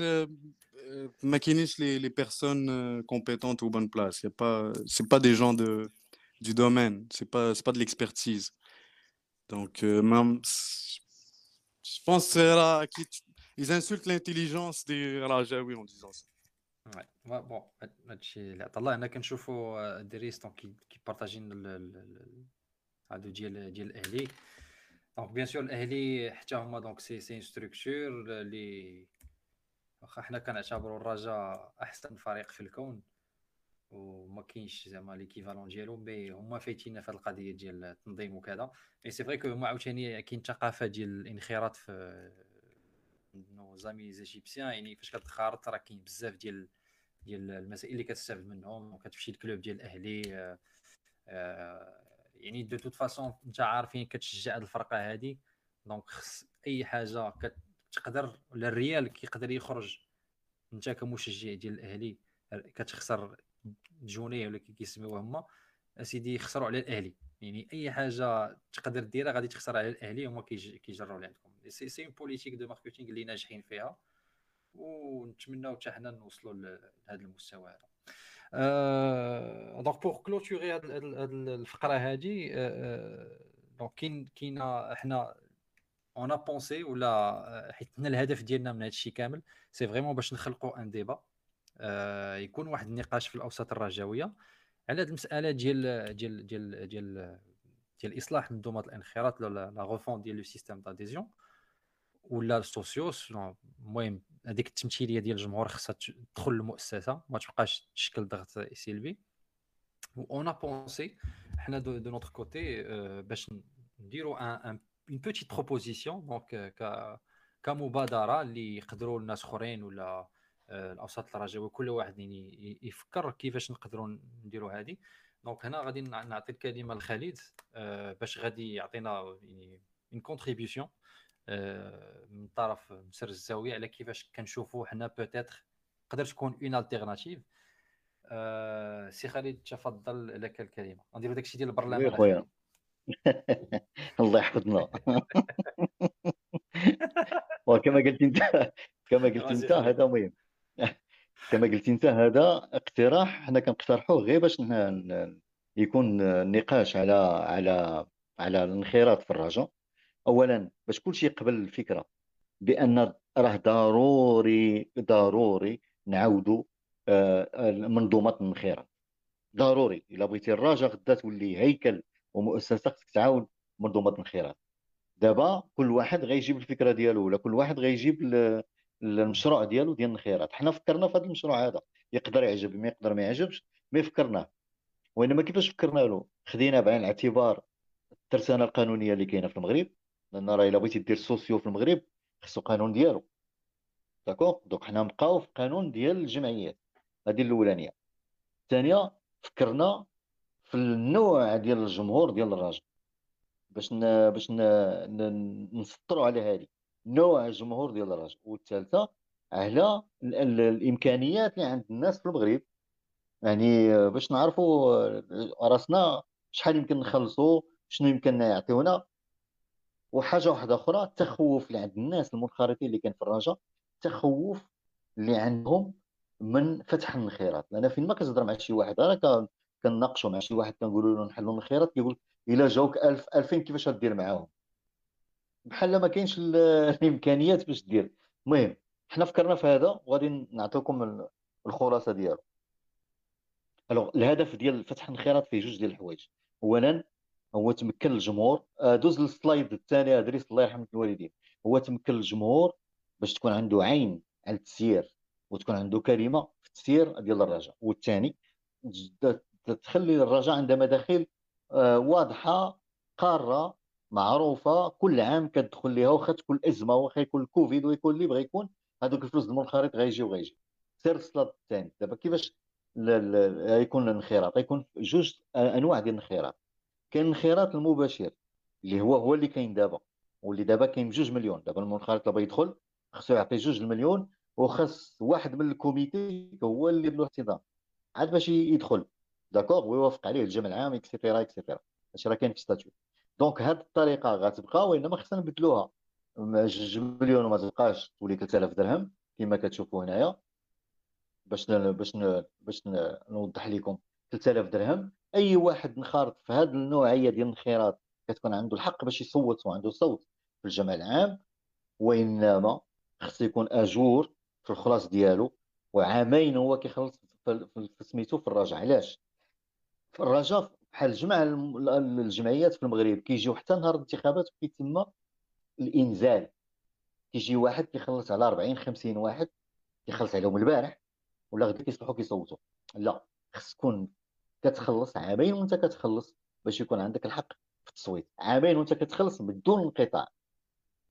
ما كاينينش les les personnes compétentes au bonne place c'est pas c'est pas des gens de du domaine. C'est pas c'est pas de l'expertise. Donc euh, même je pense que ils insultent l'intelligence des Rajaoui en disant ça. Ouais. Bon هادشي اللي عطا الله أنا كنشوفوا الدريس donc كيبارطاجين هادو ديال ديال الاهلي donc bien sûr الاهلي حتى هما donc c'est c'est structuré اللي واخا حنا كنعتبروا الرجاء احسن فريق في الكون وما كاينش زعما l'équivalent ديالو mais هما فايتين في القضية ديال التنظيم وكذا mais c'est vrai que هما عاوتاني كاين ثقافه ديال الانخراط في nos amis égyptiens يعني فاش كتخارط راه كاين بزاف ديال ديال المسائل اللي كتستافد منهم وكتمشي لل club ديال الأهلي آه آه يعني de toute façon أنت عارفين كتشجع هاد الفرقة هادي donc خص أي حاجة كتقدر ولا الريال كيقدر يخرج أنت كمشجع ديال الأهلي كتخسر جونيه ولا كيسميوها هما أسيدي يخسروا على الأهلي. يعني أي حاجة تقدر ديرها غادي تخسر على الأهلي هما كيجروا اللي عندكم. سي ces politiques de marketing اللي ناجحين فيها. ونتمناو حتى حنا نوصلوا لهذا المستوى هذا. donc pour clôturer هاد الفقرة هادي donc كاين كاينة حنا on pensait ولا حيت حنا الهدف ديالنا من هذا الشيء كامل c'est vraiment باش نخلقوا un débat آه يكون واحد النقاش في الأوساط الرجويه على هذه المسألة ديال ديال ديال ديال ديال إصلاح منظومة الانخراط la refonte ديال le système d'adhésion ولا ال socios المهم هذيك التمثيليه ديال الجمهور خصها تدخل للمؤسسه ما تبقاش تشكل ضغط سلبي و on pensait حنا de, de notre côté باش نديروا un une petite proposition donc كمبادره اللي يقدروا الناس اخرين ولا الاوساط الرجوي كل واحد يعني يفكر كيفاش نقدروا نديروا هذه donc هنا غادي نعطي الكلمة لخالد باش غادي يعطينا يعني une contribution من طرف مسر الزاوية على كيفاش كنشوفوا حنا peut-être تقدر تكون une alternative سي خالد تفضل لك الكلمة غنديروا داكشي ديال البرلمان خويا. (laughs) الله يحفظنا. (laughs) وكما قلت انت كما قلت انت هذا مهم. كما قلت انت هذا اقتراح حنا كنقترحوه غير باش يكون نقاش على على على الانخراط في الرجاء اولا باش كلشي يقبل الفكرة بأن راه ضروري ضروري نعاودوا آه، منظومه الانخراط ضروري إلا بغيتي الرجاء غدا تولي هيكل ومؤسسة خصك تعاود منظومه الانخراط دابا كل واحد غيجيب الفكرة ديالو ولا كل واحد غيجيب المشروع ديالو ديال الانخراط حنا فكرنا في هذا المشروع هذا. يقدر يعجب ما يقدر ما يعجبش ما فكرناه وإنما كيفاش فكرنا له؟ خدينا بعين الاعتبار الترسانة القانونية اللي كاينة في المغرب. لأن راه الا بغيتي دير socio في المغرب خصو قانون ديالو. d'accord donc حنا نبقاو في قانون ديال الجمعيات. هذه الأولانية. الثانية فكرنا في النوع ديال الجمهور ديال الراجل. باش ن... باش ن... نسطروا على هذه نوع الجمهور ديال الراجل. والثالثة على الإمكانيات اللي عند الناس في المغرب. يعني باش نعرفوا راسنا شحال يمكن نخلصوا شنو يمكن يعطيونا. وحاجة واحدة أخرى التخوف اللي عند الناس المنخرطين اللي كان في الرجاء التخوف اللي عندهم من فتح الانخراط لأن فين ما كتهضر مع شي واحد أنا كنناقشوا مع شي واحد كنقولوا له نحلوا الانخراط كيقول إلا جاوك 1000 2000 كيفاش غدير معاهم؟ بحال ما كاينش (laughs) الإمكانيات باش دير. المهم حنا فكرنا في هذا وغادي نعطيكم الخلاصة ديالو. alors الهدف ديال فتح الانخراط فيه جوج ديال الحوايج. اولا هو تمكن الجمهور. آه، دوز لل slide الثاني ادريس الله يرحم الوالدين. هو تمكن الجمهور باش تكون عنده عين على التسيير وتكون عنده كلمه في التسيير ديال الرجاء. والثاني تخلي الرجاء عنده مداخل آه، واضحة قارة معروفة. كل عام كتدخل ليها واخا تكون أزمة واخا يكون الكوفيد ويكون اللي بغى يكون هذوك الفلوس المنخرط غيجي وغيجي. سير السلايد الثاني. دابا كيفاش يكون الانخراط؟ يكون جوج أنواع ديال الانخراط. كاين الانخراط المباشر اللي هو هو اللي كاين دابا واللي دابا كاين بجوج مليون. دابا المنخرط اللي يدخل خصو يعطي جوج المليون وخاص واحد من ال comité هو اللي له احتضان عاد باش يدخل. d'accord ويوافق عليه الجمع العام et cetera et cetera هادشي راه كاين في statut donc هاد الطريقة غتبقى وإنما خصنا نبدلوها. جوج مليون وما تبقاش تولي 3000 درهم كما كتشوفوا هنايا. باش باش باش نوضح لكم. 3000 درهم أي واحد انخرط في هذه النوعيه ديال الانخراط. كتكون عنده الحق باش يصوت وعنده صوت في الجمع العام وإنما خص يكون أجور في الخلاص ديالو وعامين هو كيخلص في سميتو في الرجاء علاش؟ في الرجاء بحال جمع الجمعيات في المغرب كيجيو حتى نهار الانتخابات كيتم الإنزال. كيجي واحد كيخلص على 40 50 واحد كيخلص عليهم البارح ولا غدا كيصبحوا كيصوتوا لا خص تكون كتخلص عامين وانت كتخلص باش يكون عندك الحق في التصويت. عامين وانت كتخلص بدون انقطاع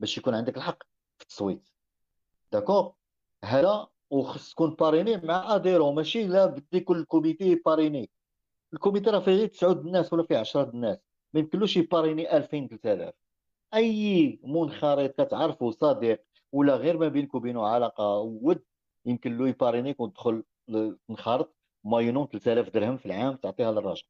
باش يكون عندك الحق في التصويت. d'accord هذا وخص تكون parrainé مع اديرو ماشي لا بدي كل comité parrainé ال comité راه فيه غير 9 الناس ولا فيه 10 الناس ما يمكنلوش ي parrainer 2000 3000 أي منخرط كتعرفو صديق ولا غير ما بينك وبينه علاقة ود يمكن له ي parrainer ك وتدخل تنخرط moyennant 3000 درهم في العام تعطيها للراجل.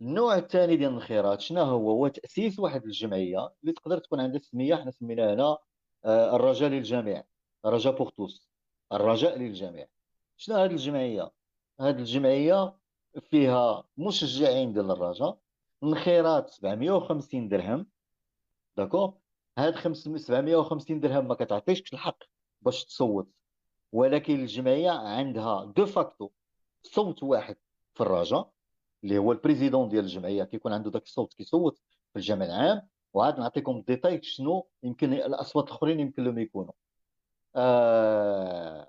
النوع الثاني ديال الانخراط شنو هو؟ هو تأسيس واحد الجمعية اللي تقدر تكون عندها سميه حنا سميناها هنا آه، الرجاء للجميع. رجاء pour tous الرجاء للجميع. شنو هذه الجمعية؟ هذه الجمعية فيها مشجعين ديال الرجاء. انخراط 750 درهم d'accord؟ هاد 750 درهم ما كتعطيكش الحق باش تصوت. ولكن الجمعية عندها de facto صوت واحد في الرجاء اللي هو ال président ديال الجمعية كيكون عنده داك الصوت كيصوت في الجمع العام. وعاد نعطيكم ديتاي شنو يمكن الأصوات الأخرين يمكن لهم يكونوا. آه...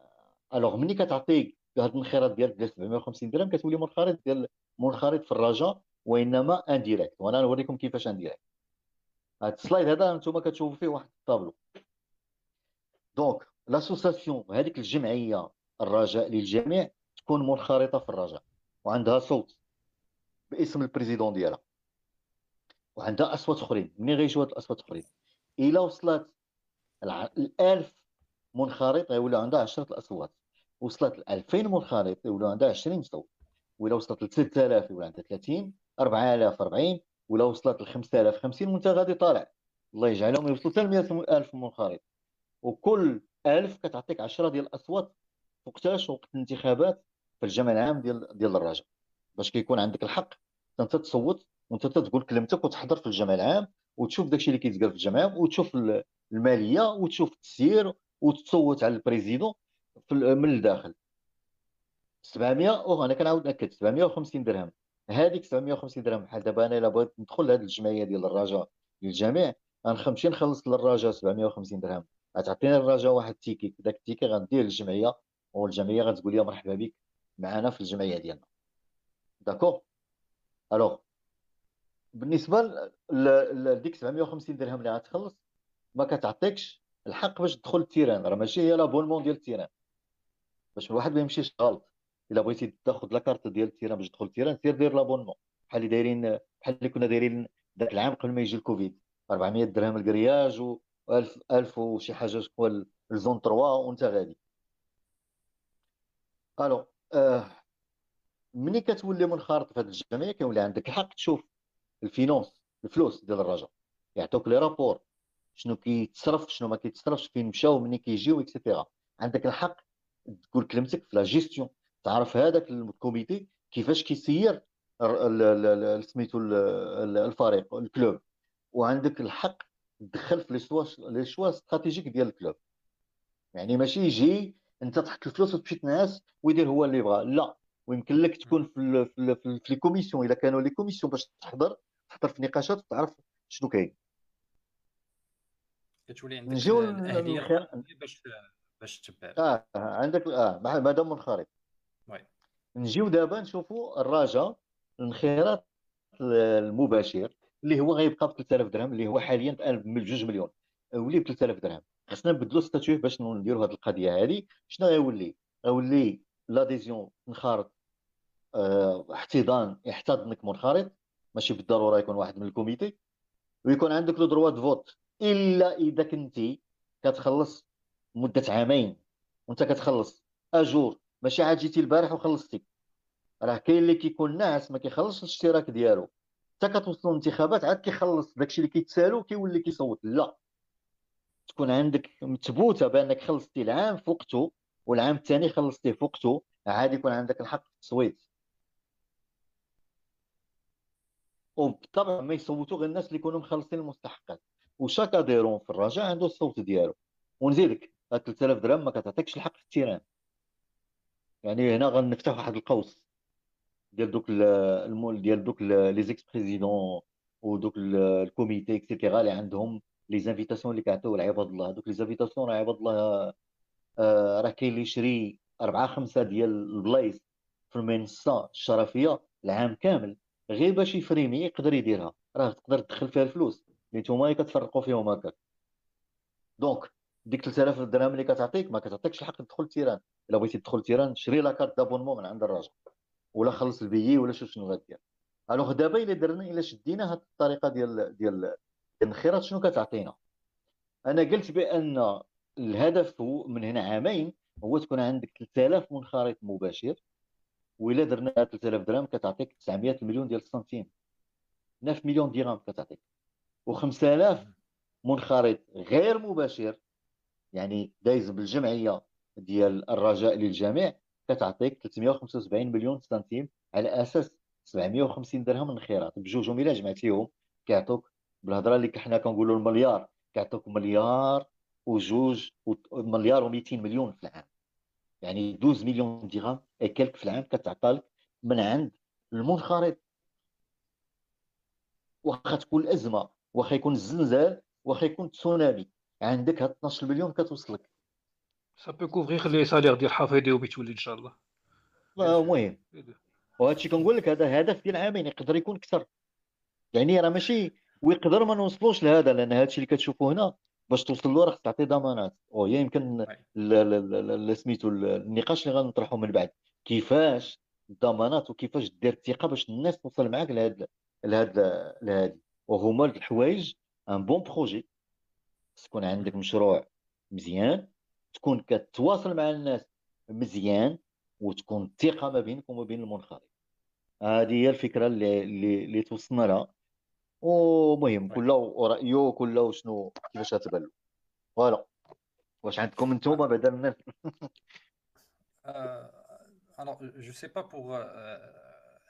alors ملي كتعطي هاد المنخرط ديالك ديال 750 درهم كتولي منخرط ديال منخرط في الرجاء وإنما indirect وأنا نوريكم كيفاش indirect هاد ال slide هذا أنتم كتشوفوا فيه واحد ال tableau donc l'association هذيك الجمعية الرجاء للجميع تكون منخرطة في الرجاء وعندها صوت باسم ال président ديالها وعندها أصوات أخرين. منين غيجيو هاد الأصوات الاخرين إلا وصلت الألف منخرط غيولي عندها 10 الأصوات. وصلت ل 2000 منخرط يولوا عندها 20 صوت. ولا وصلت ل 3000 يولوا عندها 30 4000 40 ولا وصلت ل 5000 50 وإنت غادي طالع. الله يجعلهم يوصلوا حتى ل 100000 منخرط. وكل 1000 كتعطيك 10 ديال الأصوات وقتاش وقت الانتخابات في الجمع العام ديال ديال الرجاء. باش كيكون عندك الحق أنت تصوت وأنت تقول كلمتك وتحضر في الجمع العام وتشوف داكشي اللي كيتقال في الجمع العام وتشوف المالية وتشوف التسيير وتصوت على البريزيدون من الداخل. 700 أو أنا كنعاود نأكد 750 درهم. هذيك 750 درهم بحال دابا أنا إلا بغيت ندخل لهذه الجمعية ديال الرجاء للجميع غنمشي نخلص للرجاء 750 درهم. غتعطيني الرجاء واحد ال ticket داك التيكي غنديه للجمعية والجمعية غتقول لي مرحبا بك معنا في الجمعية ديالنا. d'accord alors بالنسبة لديك 750 درهم اللي غتخلص ما كتعطيكش الحق باش تدخل ال terrain راه ماشي هي l'abonnement ديال ال terrain. باش الواحد ما يمشيش غلط. إلا بغيتي تاخذ la carte ديال ال terrain باش تدخل ال terrain سير دير l'abonnement بحال اللي دايرين بحال اللي كنا دايرين ذاك العام قبل ما يجي الكوفيد. 400 درهم ال grillage و 1000 1000 وشي حاجة هو ال zone 3 وانت غادي. alors آه ملي كتولي منخرط في هذه الجمعية كيولي عندك الحق تشوف ال finances الفلوس ديال الرجاء يعطوك les rapports شنو كيتصرف شنو ما كيتصرفش فين مشاو منين كيجيو et cetera عندك الحق تقول كلمتك في لا جيستيون. تعرف هذاك ال comité كيفاش كيسير سميتو الفريق ال club. وعندك الحق تدخل في les choix stratégiques ديال ال club. يعني ماشي يجي انت تحط الفلوس وتمشي تنعس ويدير هو اللي بغا لا ويمكن لك تكون في في, في, في les commissions. إذا كانوا les commissions باش تحضر تحضر في نقاشات وتعرف شنو كاين. كتولي عندك نجيو الأهلية باش باش تتبع. آه عندك آه مادام منخرط oui. نجيو دابا نشوفوا الرجاء الانخراط المباشر. اللي هو غيبقى ب 3000 درهم اللي هو حاليا ب 2 مليون. ولي ب 3000 درهم. خصنا نبدلوا statut باش نديروا هذه القضية هذه شنو غيولي؟ غيولي l'adhésion منخرط آه احتضان يحتضنك منخرط. ماشي بالضرورة يكون واحد من ال comité. ويكون عندك le droit de vote. إلا إذا كنتي كتخلص مدة عامين وانت كتخلص à jour ماشي عاد جيتي البارح وخلصتي. راه كاين اللي كيكون ناعس ما كيخلصش الاشتراك ديالو. حتى كتوصلوا الانتخابات عاد كيخلص داكشي اللي كيتسالو كيولي كيصوت. لا. تكون عندك مثبوته بأنك خلصتي العام في والعام الثاني خلصتيه في وقته عاد يكون عندك الحق في التصويت. وبالطبع ما يصوتوا غير الناس اللي يكونوا مخلصين المستحقات. و chaque adhérent في الرجاء عنده الصوت ديالو. ونزيدك 3000 درهم ما كتعطيكش الحق في ال terrain. يعني هنا غنفتح واحد القوس. ديال دوك المول ديال دوك les ex-présidents ودوك ال comité et cetera اللي عندهم les invitations اللي كيعطيو لعباد الله. دوك les invitations راه عباد الله آه راه كاين اللي يشري أربعة خمسة ديال البلايص في المنصة الشرفية العام كامل. غير باش vraiment يقدر يديرها. راه تقدر تدخل فيها الفلوس. اللي نتوما كتفرقوا فيهم هكاك donc ديك 3000 درهم اللي كتعطيك ما كتعطيكش الحق تدخل terrain. إلا بغيتي تدخل terrain شري la carte d'abonnement من عند الراجل. ولا خلص البيي ولا شوف شنو غادير alors دابا إلا درنا إلا شدينا هاد الطريقة ديال ديال الخيرات شنو كتعطينا؟ أنا قلت بأن الهدف هو من هنا عامين هو تكون عندك 3000 منخرط مباشر وإلا درنا 3000 درهم كتعطيك 900 مليون ديال السنتيم. 9 مليون درهم كتعطيك. و5000 منخرط غير مباشر يعني دايز بالجمعية ديال الرجاء للجميع كتعطيك 375 مليون سنتيم على أساس 750 درهم من الخيرات بجوجهم إلا جمعتيهم كيعطوك بالهضرة اللي حنا كنقولوا المليار كيعطوك مليار وجوج مليار و200 مليون في العام. يعني 12 مليون درهم كلك في العام كتعطى لك من عند المنخرط. واخا تكون الأزمة واخا يكون الزلزال واخا يكون تسونامي عندك هاد 12 مليون كتوصل لك سا بو لي سالير ديال حفيدي وبيتولي ان شاء الله المهم وهادشي كنقول لك هذا هدف ديال عامين يقدر يكون أكثر. يعني راه ماشي ويقدر ما نوصلوش لهذا لأن هادشي اللي كتشوفوا هنا باش توصل له راك تعطي ضمانات. وهي يمكن سميتو النقاش اللي غنطرحه من بعد. كيفاش الضمانات وكيفاش دير الثقة باش الناس توصل معاك لهاد لهاد لهادي. وهما الحوايج un bon projet تكون عندك مشروع مزيان. تكون كتواصل مع الناس مزيان وتكون الثقه ما بينك وما بين المنخرط. هذه هي الفكرة اللي اللي, اللي توصلنا لها. ومهم كل رايه كل شنو كيفاش تبان له فوالا. واش عندكم أنتم بعد الناس؟ (laughs) alors je sais pas pour euh,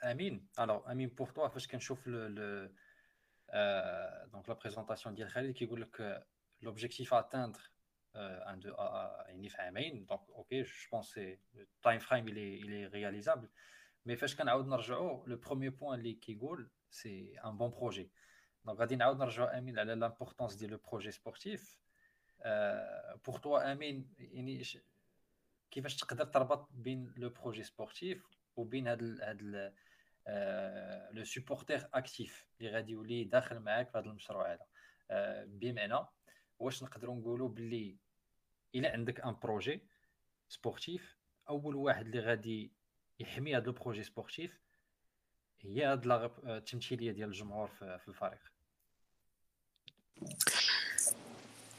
Amine. Alors Amine pour toi فاش كنشوف le, le euh, donc la présentation ديال خالد كيقول لك l'objectif à atteindre euh, un de يعني في عامين donc ok je pense c'est le time frame il est il est réalisable. Mais فاش كنعاود نرجعوا le premier point اللي كيقول c'est un bon projet. Donc غادي نعاود نرجعوا امين على l'importance ديال le projet sportif بور توا امين يعني كيفاش تقدر تربط بين le projet sportif وبين هاد ال هاد le supporter actif اللي غادي يولي داخل معاك في هذا المشروع هذا بمعنى واش نقدروا نقولوا باللي إلا عندك un projet سبورتيف أول واحد اللي غادي يحمي هذا البروجي سبورتيف هي هاد التمثيلية ديال الجمهور في الفريق.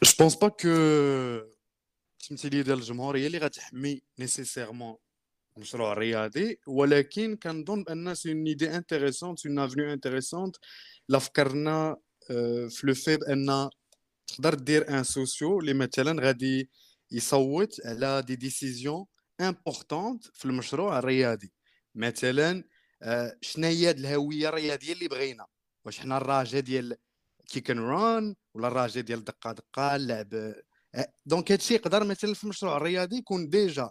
Je pense pas que التمثيلية ديال الجمهور هي اللي غتحمي نيسيسيرمون المشروع الرياضي ولكن كنظن بان سي اون ايدي انتريسونت اون افنيو انتريسونت لا فكرنا في لو في بان تقدر دير ان سوسيو اللي مثلا غادي يصوت على دي ديسيزيون امبورطونت في المشروع الرياضي. مثلا شنو هي الهوية الرياضية اللي بغينا؟ واش حنا الراجا ديال كيك ان ران ولا الراجا ديال دقة دقة اللعب دونك هادشي يقدر مثلا في المشروع الرياضي يكون ديجا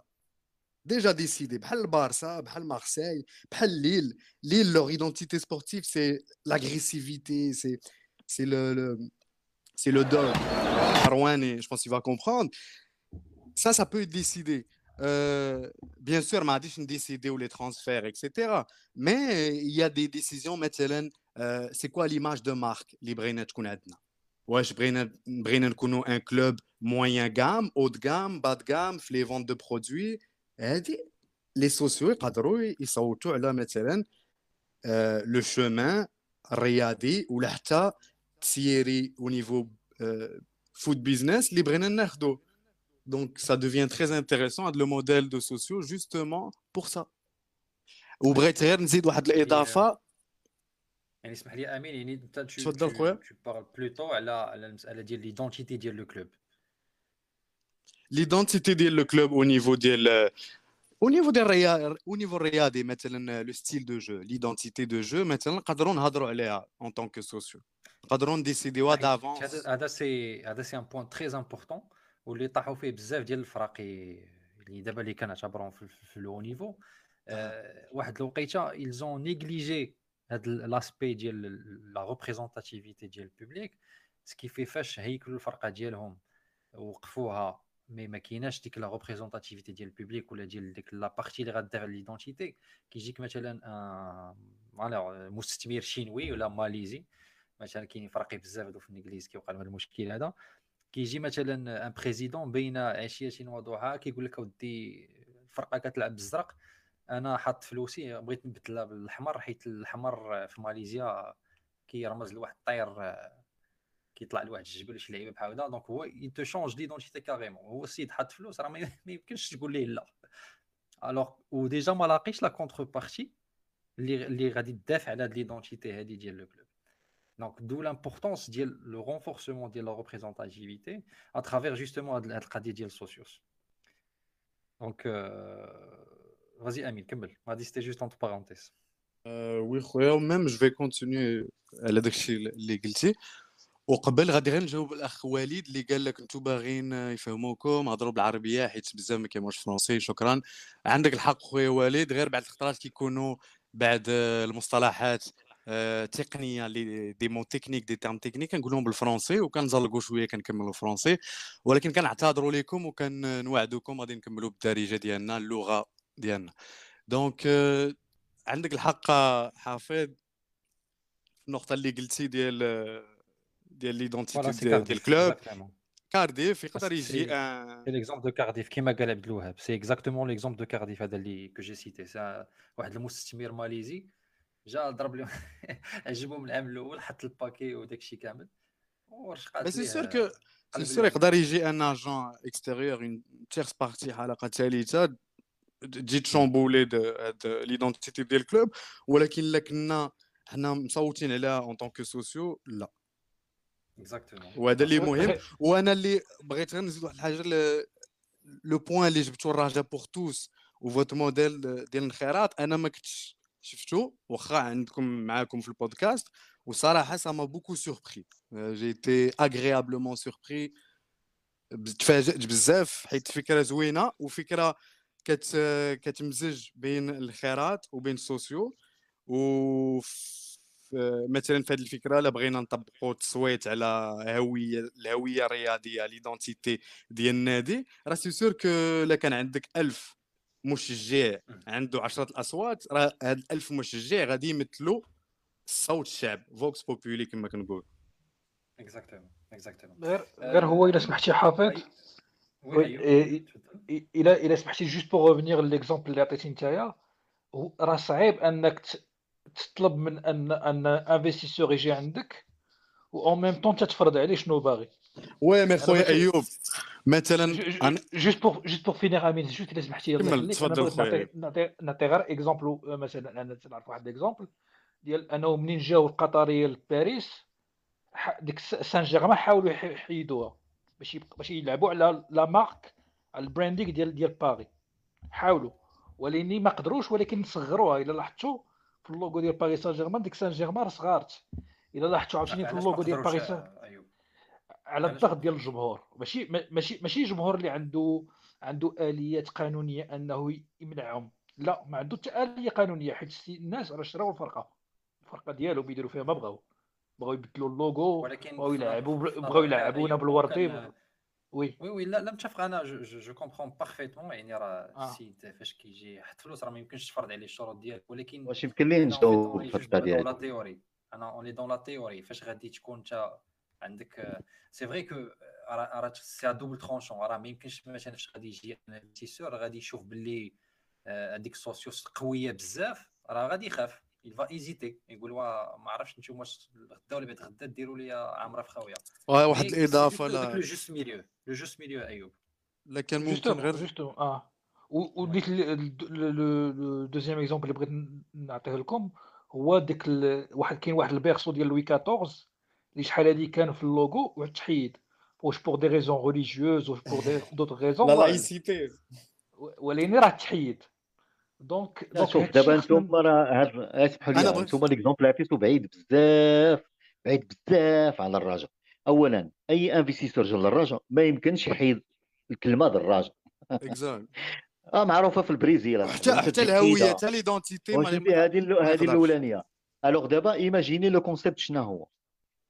ديجا ديسيدي بحال البارسا بحال مارسيل بحال ليل. ليل لور ايدونتيتي سبورتيف سي لاغريسيفيتي سي سي لو c'est le dog. Arwan, et je pense qu'il va comprendre. Ça, ça peut être décidé. Euh, bien sûr, m'a dit décider ou les transferts, etc. Mais il y a des décisions, مثلا euh, c'est quoi l'image de marque اللي بغينا تكون عندنا واش بغينا بغينا نكونوا un club moyen gamme, haut de gamme, bas de gamme في les ventes de produits هذه les sociaux يقدروا يصوتوا على مثلا euh, le chemin الرياضي ولا حتى تسيري au niveau euh, foot business اللي بغينا ناخذوا donc, ça devient très intéressant le modèle de sociaux justement pour ça. وبغيت غير نزيد واحد الاضافه يعني اسمح لي امين يعني انت تفضل خويا tu parles plutôt على على المساله ديال ليدونتيتي ديال لو كلوب l'identité ديال le club au niveau ديال au niveau ديال الرياضي au niveau الرياضي مثلا le style de jeu l'identité de jeu مثلا نقدروا نهضروا عليها en tant que socios. نقدروا نديسيديوها d'avance هذا سي هذا c'est un point très important واللي طاحوا فيه بزاف ديال الفرق اللي دابا اللي كنعتبرهم في, في le niveau آه واحد الوقيته ils ont négligé هاد l'aspect ديال la représentativité ديال ال public ce qui fait فاش هيكلوا الفرقه ديالهم وقفوها mais ما كايناش ديك la représentativité ديال ال public ولا ديال ديك la partie اللي غدير l'identité كيجيك مثلا un مستثمر شينوي ولا ماليزي مثلا كاينين فرقي بزاف في الإنجليز كيوقع لهم المشكل هذا. كيجي مثلا un président بين عشية وضحاها كيقول لك أودي الفرقة كتلعب بالزرق أنا حاط فلوسي بغيت نبدلها بالأحمر حيت الأحمر في ماليزيا كيرمز لواحد الطير كيطلع لواحد الجبل شي لعيبة بحال هكذا. Donc هو tu changes d'identité carrément هو السيد حط فلوس راه ما يمكنش تقول ليه لا. Alors و déjà ما لاقيش la contrepartie اللي اللي غادي تدافع على هاد l'identité هادي ديال le club Donc, d'où l'importance de le renforcement de la représentativité à travers justement le cadre de socios. Donc, euh, vas-y, Amine, Kembel. C'était juste entre parenthèses. Euh, oui, même je vais continuer à la les وقبل غادي غير نجاوب الاخ وليد اللي قال لك انتم باغيين يفهموكم هضروا بالعربيه حيت بزاف ما كيموش فرونسي شكرا عندك الحق خويا وليد غير بعد الخطرات كيكونوا بعد المصطلحات آه، تقنية اللي des mots techniques des termes techniques كنقولهم بالفرونسي وكنزلقوا شوية كنكملوا الفرونسي ولكن كنعتذروا لكم وكنوعدوكم غادي نكملوا بالدارجه ديالنا اللغة ديالنا. Donc آه، عندك الحق حافظ النقطة اللي قلتي ديال ديال l'identité ديال ال club. كارديف يقدر يجي c'est l'exemple de كارديف كيما قال عبد الوهاب c'est exactement l'exemple de كارديف هذا اللي que j'ai cité واحد المستثمر ماليزي. جا ضرب لهم عجبهم (laughs) العام الأول حط ال paquet وداك الشيء كامل. ورشقات بس c'est sûr que c'est sûr يقدر يجي un agent extérieur une tierce partie حلقه ثالثه تجي ت chambouler هاد l'identité ديال ال club. ولكن الا كنا حنا مصوتين عليها en tant que socio لا. exactement وهذا اللي مهم. وأنا اللي بغيت غير نزيد واحد الحاجة le point اللي جبتو الراجا pour tous votre modèle ديال الانخراط أنا ما كنتش شفتو؟ واخا عندكم معاكم في البودكاست. وصراحة ça m'a beaucoup surpris j'étais agréablement surpris تفاجات بزاف حيت فكرة زوينة وفكرة كت كتمزج بين الانخراط وبين ال socio. و مثلا في هذه الفكرة الا بغينا نطبقوا التصويت على هويه الهوية الرياضية l'identité ديال النادي. راه c'est sûr que الا كان عندك ألف مشجع عنده عشرة الأصوات راه هاد ألف مشجع غادي يمثلوا صوت الشعب vox populi كما كنقول exactement exactement غير غير هو إلا سمحتي حافظ؟ إلا إلا سمحتي juste pour revenir l'exemple اللي عطيتي نتايا راه صعيب أنك تطلب من أن un investisseur يجي عندك و en même temps تتفرض عليه شنو باغي. oui mais خويا ايوب مثلا juste pour juste pour finir امين juste الا سمحتي كمل تفضل خويا نعطي غير exemple مثلا أنا نعرف واحد exemple ديال انه منين جاو القطريه لباريس ديك سان جيرمان حاولوا يحيدوها باش باش يلعبوا على la marque على ال branding ديال ديال باري حاولوا ولكن ما قدروش ولكن صغروها الا لاحظتوا في اللوغو ديال باريس سان جيرمان ديك سان جيرمان صغارت الا لاحظتوا عاوتاني في اللوغو ديال باريس على الضغط ديال الجمهور. ماشي ماشي ماشي جمهور اللي عنده عنده آليات قانونية أنه يمنعهم. لا ما عنده حتى آلية قانونية حيت الناس راه شراو الفرقة. الفرقة ديالو بيديروا فيها ما بغاو. بغاو يبدلوا اللوغو بغاو يلعبوا بغاو يلعبونا بالوردي oui. oui oui لا لا متفق أنا je je comprends parfaitement يعني راه السيد فاش كيجي يحط فلوس راه ما يمكنش تفرض عليه الشروط ديالك ولكن واش يمكن ليه نجاوب الفكرة ديالك؟ أنا on est dans la théorie فاش غادي تكون انت عندك c'est vrai que راه c'est double tranchant راه ما يمكنش مثلا فاش غادي يجي investisseur غادي يشوف باللي هذيك ال socios قوية بزاف راه غادي يخاف il va hésiter يقول ما عرفتش نتوما واش غدا ولا بعد غدا ديروا لي عمرة في خاويه واحد الإضافة لا le juste milieu le juste milieu ايوب إلا كان ممكن غير juste آه. وديك le deuxième exemple اللي بغيت نعطيه لكم هو ديك واحد كاين واحد ال berceau ديال لوي 14 اللي شحال هادي كان في اللوغو وتحيد واش pour des raisons religieuses واش pour des d'autres raisons la laïcité ولكن راه تحيد donc donc شوف دابا أنتم راه هاد اسمحوا لي أنتم l'exemple عطيتو بعيد بزاف بعيد بزاف على الرجاء اولا اي investisseur جا للرجاء ما يمكنش يحيد الكلمة الرجاء آه معروفه في البريزيل حتى حتى الهويه حتى l'identité هذه هذه الاولانيه Alors دابا imaginez le concept شنو هو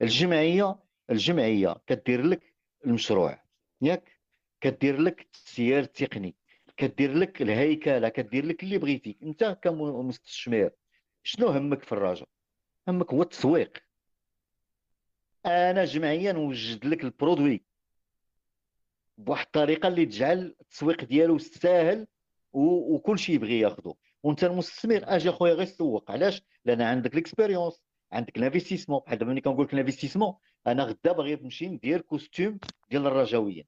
الجمعية الجمعية كدير لك المشروع ياك؟ كدير لك السير التقني كدير لك الهيكلة كدير لك اللي بغيتي انت كمستثمر شنو همك في الرجاء همك هو التسويق. أنا جمعيا نوجد لك ال produit بواحد الطريقة اللي تجعل التسويق ديالو ساهل وكل شيء يبغي ياخذه وانت المستثمر أجي أخويا غير سوق علاش؟ لأن عندك ال expérience. عندك ال investissement بحال دابا ملي كنقول لك ال investissement أنا غدا باغي نمشي ندير costume ديال الرجاويين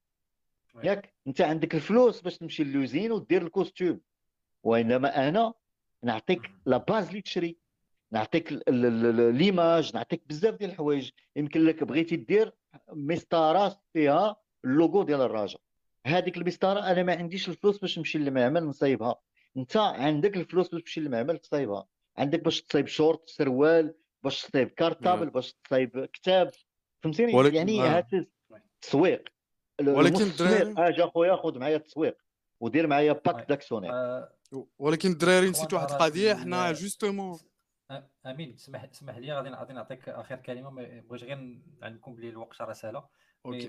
ياك؟ أنت عندك الفلوس باش تمشي ل l'usine ودير ال costume وإنما أنا نعطيك la base اللي تشري. نعطيك l'image نعطيك بزاف ديال الحوايج. يمكن لك بغيتي دير مسطرة فيها اللوغو ديال الرجاء هذيك المسطرة أنا ما عنديش الفلوس باش نمشي للمعمل نصايبها. أنت عندك الفلوس باش تمشي للمعمل تصايبها. عندك باش تصايب شورت سروال باش تصايب cartable باش تصايب كتاب فهمتيني؟ ولكن- يعني آه. هذا التسويق. ولكن الدراري- أجي اخويا خذ معايا التسويق ودير معايا pack oui. d'actionnaires آه، ولكن الدراري نسيت واحد القضية ال- حنا justement أ- آمين. اسمح اسمح لي غادي غادي نعطيك آخر كلمة ما بغيتش غير نعلمكم بلي الوقت راه سالا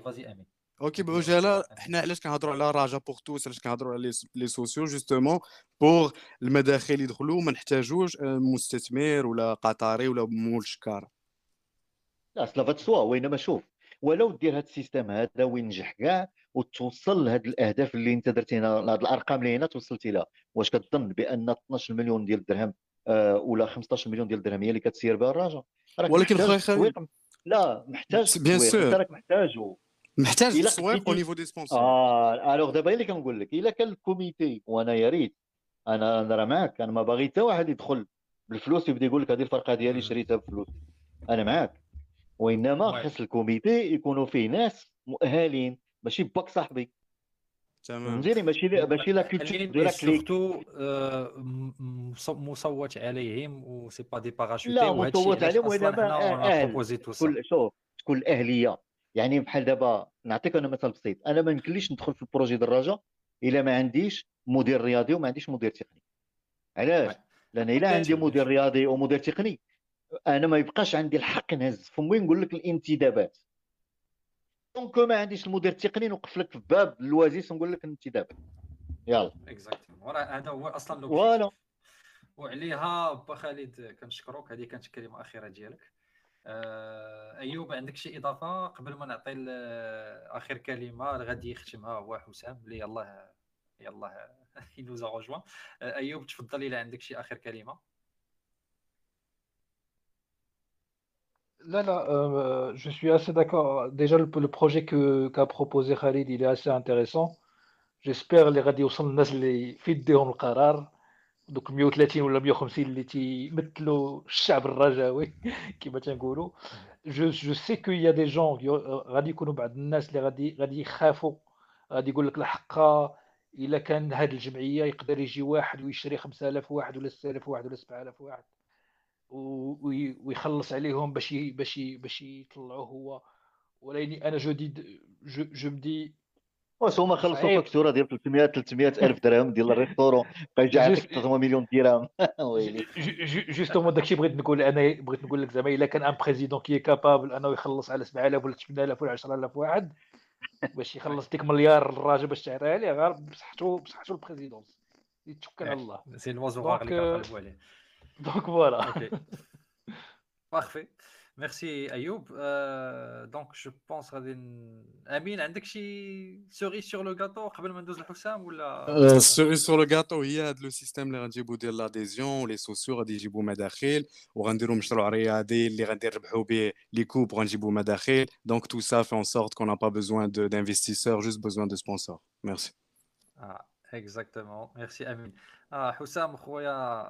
فازي آمين. أوكي أوكي. حنا علاش كنهضروا على راجا بوغ توس علاش كنهضروا على لي سوسيو جوستومون بوغ المداخل يدخلوا ما نحتاجوش مستثمر ولا قطري ولا مول شكار لا سلافا سوا وينما شوف ولو دير هذا السيستم هذا وينجح كاع وتوصل لهاد الأهداف اللي أنت درتي هنا لهاد الأرقام اللي هنا توصلتي لها واش كتظن بأن 12 مليون ديال الدرهم آه ولا 15 مليون ديال الدرهم هي اللي كتسير بها الراجا ولكن خويا خالد- تسويق. لا محتاج bien sûr. راك محتاجو محتاج إلا تسويق قديتي- au niveau des sponsors آه alors دابا اللي كنقول لك إلا كان ال comité وأنا يا ريت أنا أنا راه معاك أنا ما باغي حتى واحد يدخل بالفلوس يبدأ يقول لك هذه الفرقة ديالي. شريتها بفلوس. أنا معاك. وإنما. خاص ال comité يكونوا فيه ناس مؤهلين ماشي باك صاحبي. تمام. فهمتيني؟ ماشي لا- ماشي la culture de la clique surtout مصوت عليهم و c'est pas des parachutés لا، وهادشي مصوت عليهم سا. تكون شوف تكون الاهليه يعني بحال دابا نعطيك أنا مثال بسيط. أنا ما يمكنليش ندخل في ال projet د الراجا إلا ما عنديش مدير رياضي وما عنديش مدير تقني. علاش. لأن إلا عندي مدير. رياضي ومدير تقني أنا ما يبقاش عندي الحق نهز. فمي نقول لك الانتدابات؟ donc ما عنديش المدير التقني نوقف لك في باب الوازيس ونقول لك الانتدابات. يلا. exactement هذا هو أصلا voilà. وعليها با خالد كنشكروك هذه كانت الكلمة الأخيرة ديالك. أيوب عندك شي إضافة قبل ما نعطي ال- آخر كلمة؟ غادي يختمها هو حسام. اللي يلاه يلاه (laughs) il nous a rejoints أيوب تفضل إلى عندك شي آخر كلمة. euh, je suis assez d'accord. Déjà, le, le projet que qu'a proposé Khalid, il est assez intéressant. J'espère اللي غادي يوصل الناس اللي في يديهم القرار دوك 130 ولا 150 اللي تيمثلوا الشعب الرجاوي كما تنقولوا je je sais qu'il y a des gens غادي يكونوا بعض الناس اللي غادي غادي يخافوا. غادي يقول لك الحق إلا كان هذه الجمعية يقدر يجي واحد ويشري 5000 واحد ولا 6000 واحد ولا 7000 واحد. ويخلص عليهم باش باش باش يطلعوه هو. ولكن أنا je dis je je me dis واش هما خلصوا. فاكتورة ديال 300 300 ألف درهم ديال ال (laughs) restaurant. بقى يجي يعطيك juste- 3 مليون درهم. (laughs) ويلي. justement داكشي بغيت نقول أنا بغيت نقول لك زعما إلا كان un président qui est capable أنه يخلص على 7000 ولا 8000 ولا 10000 واحد باش يخلص ديك مليار الراجل باش تعطيها ليه غير بصحته بصحته ال présidence يتوكل على الله. c'est donc، اللي كنقلبوا عليه. donc voilà OK parfait merci ايوب donc je pense غادي ن- امين عندك شي cerise sur le gâteau قبل ما ندوز لحسام ولا؟ ال cerise sur le gâteau هي هذا le système اللي غنجيبو ديال l'adhésion و les socios غادي يجيبو مداخل وغنديروا مشروع رياضي اللي غادي نربحوا به les coupes غنجيبو مداخل. donc tout ça fait en sorte qu'on n'a pas besoin de d'investisseurs juste besoin de sponsors. Merci. آه exactement merci امين آه حسام خويا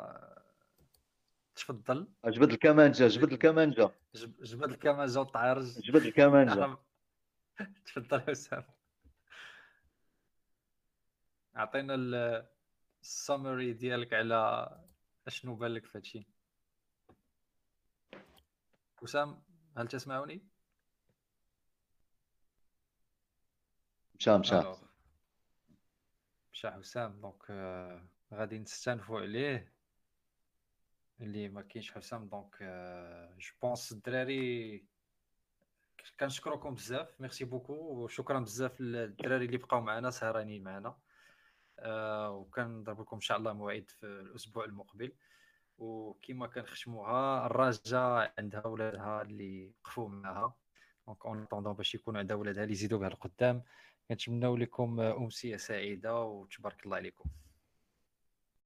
تفضل. جبد الكمانجة جبد الكمانجة. جب- جبد الكمانجة وطعرج. جبد الكمانجة. (laughs) تفضل حسام عطينا السمري ديالك على أشنو بان لك في هادشي. حسام هل تسمعني مشى مشى. مشى حسام donc آه، غادي نستانفوا عليه. اللي ما كاينش حسام. donc je pense الدراري كنشكركم بزاف. merci beaucoup وشكرا بزاف للدراري اللي بقاو معنا سهرانين معنا. آه وكنضرب لكم إن شاء الله موعد في الأسبوع المقبل. وكما كنختموها الرجاء عندها ولادها اللي وقفوا معها donc en attendant باش يكونوا عندها ولادها اللي يزيدوا بها القدام. كنتمنوا لكم أمسية سعيدة وتبارك الله عليكم.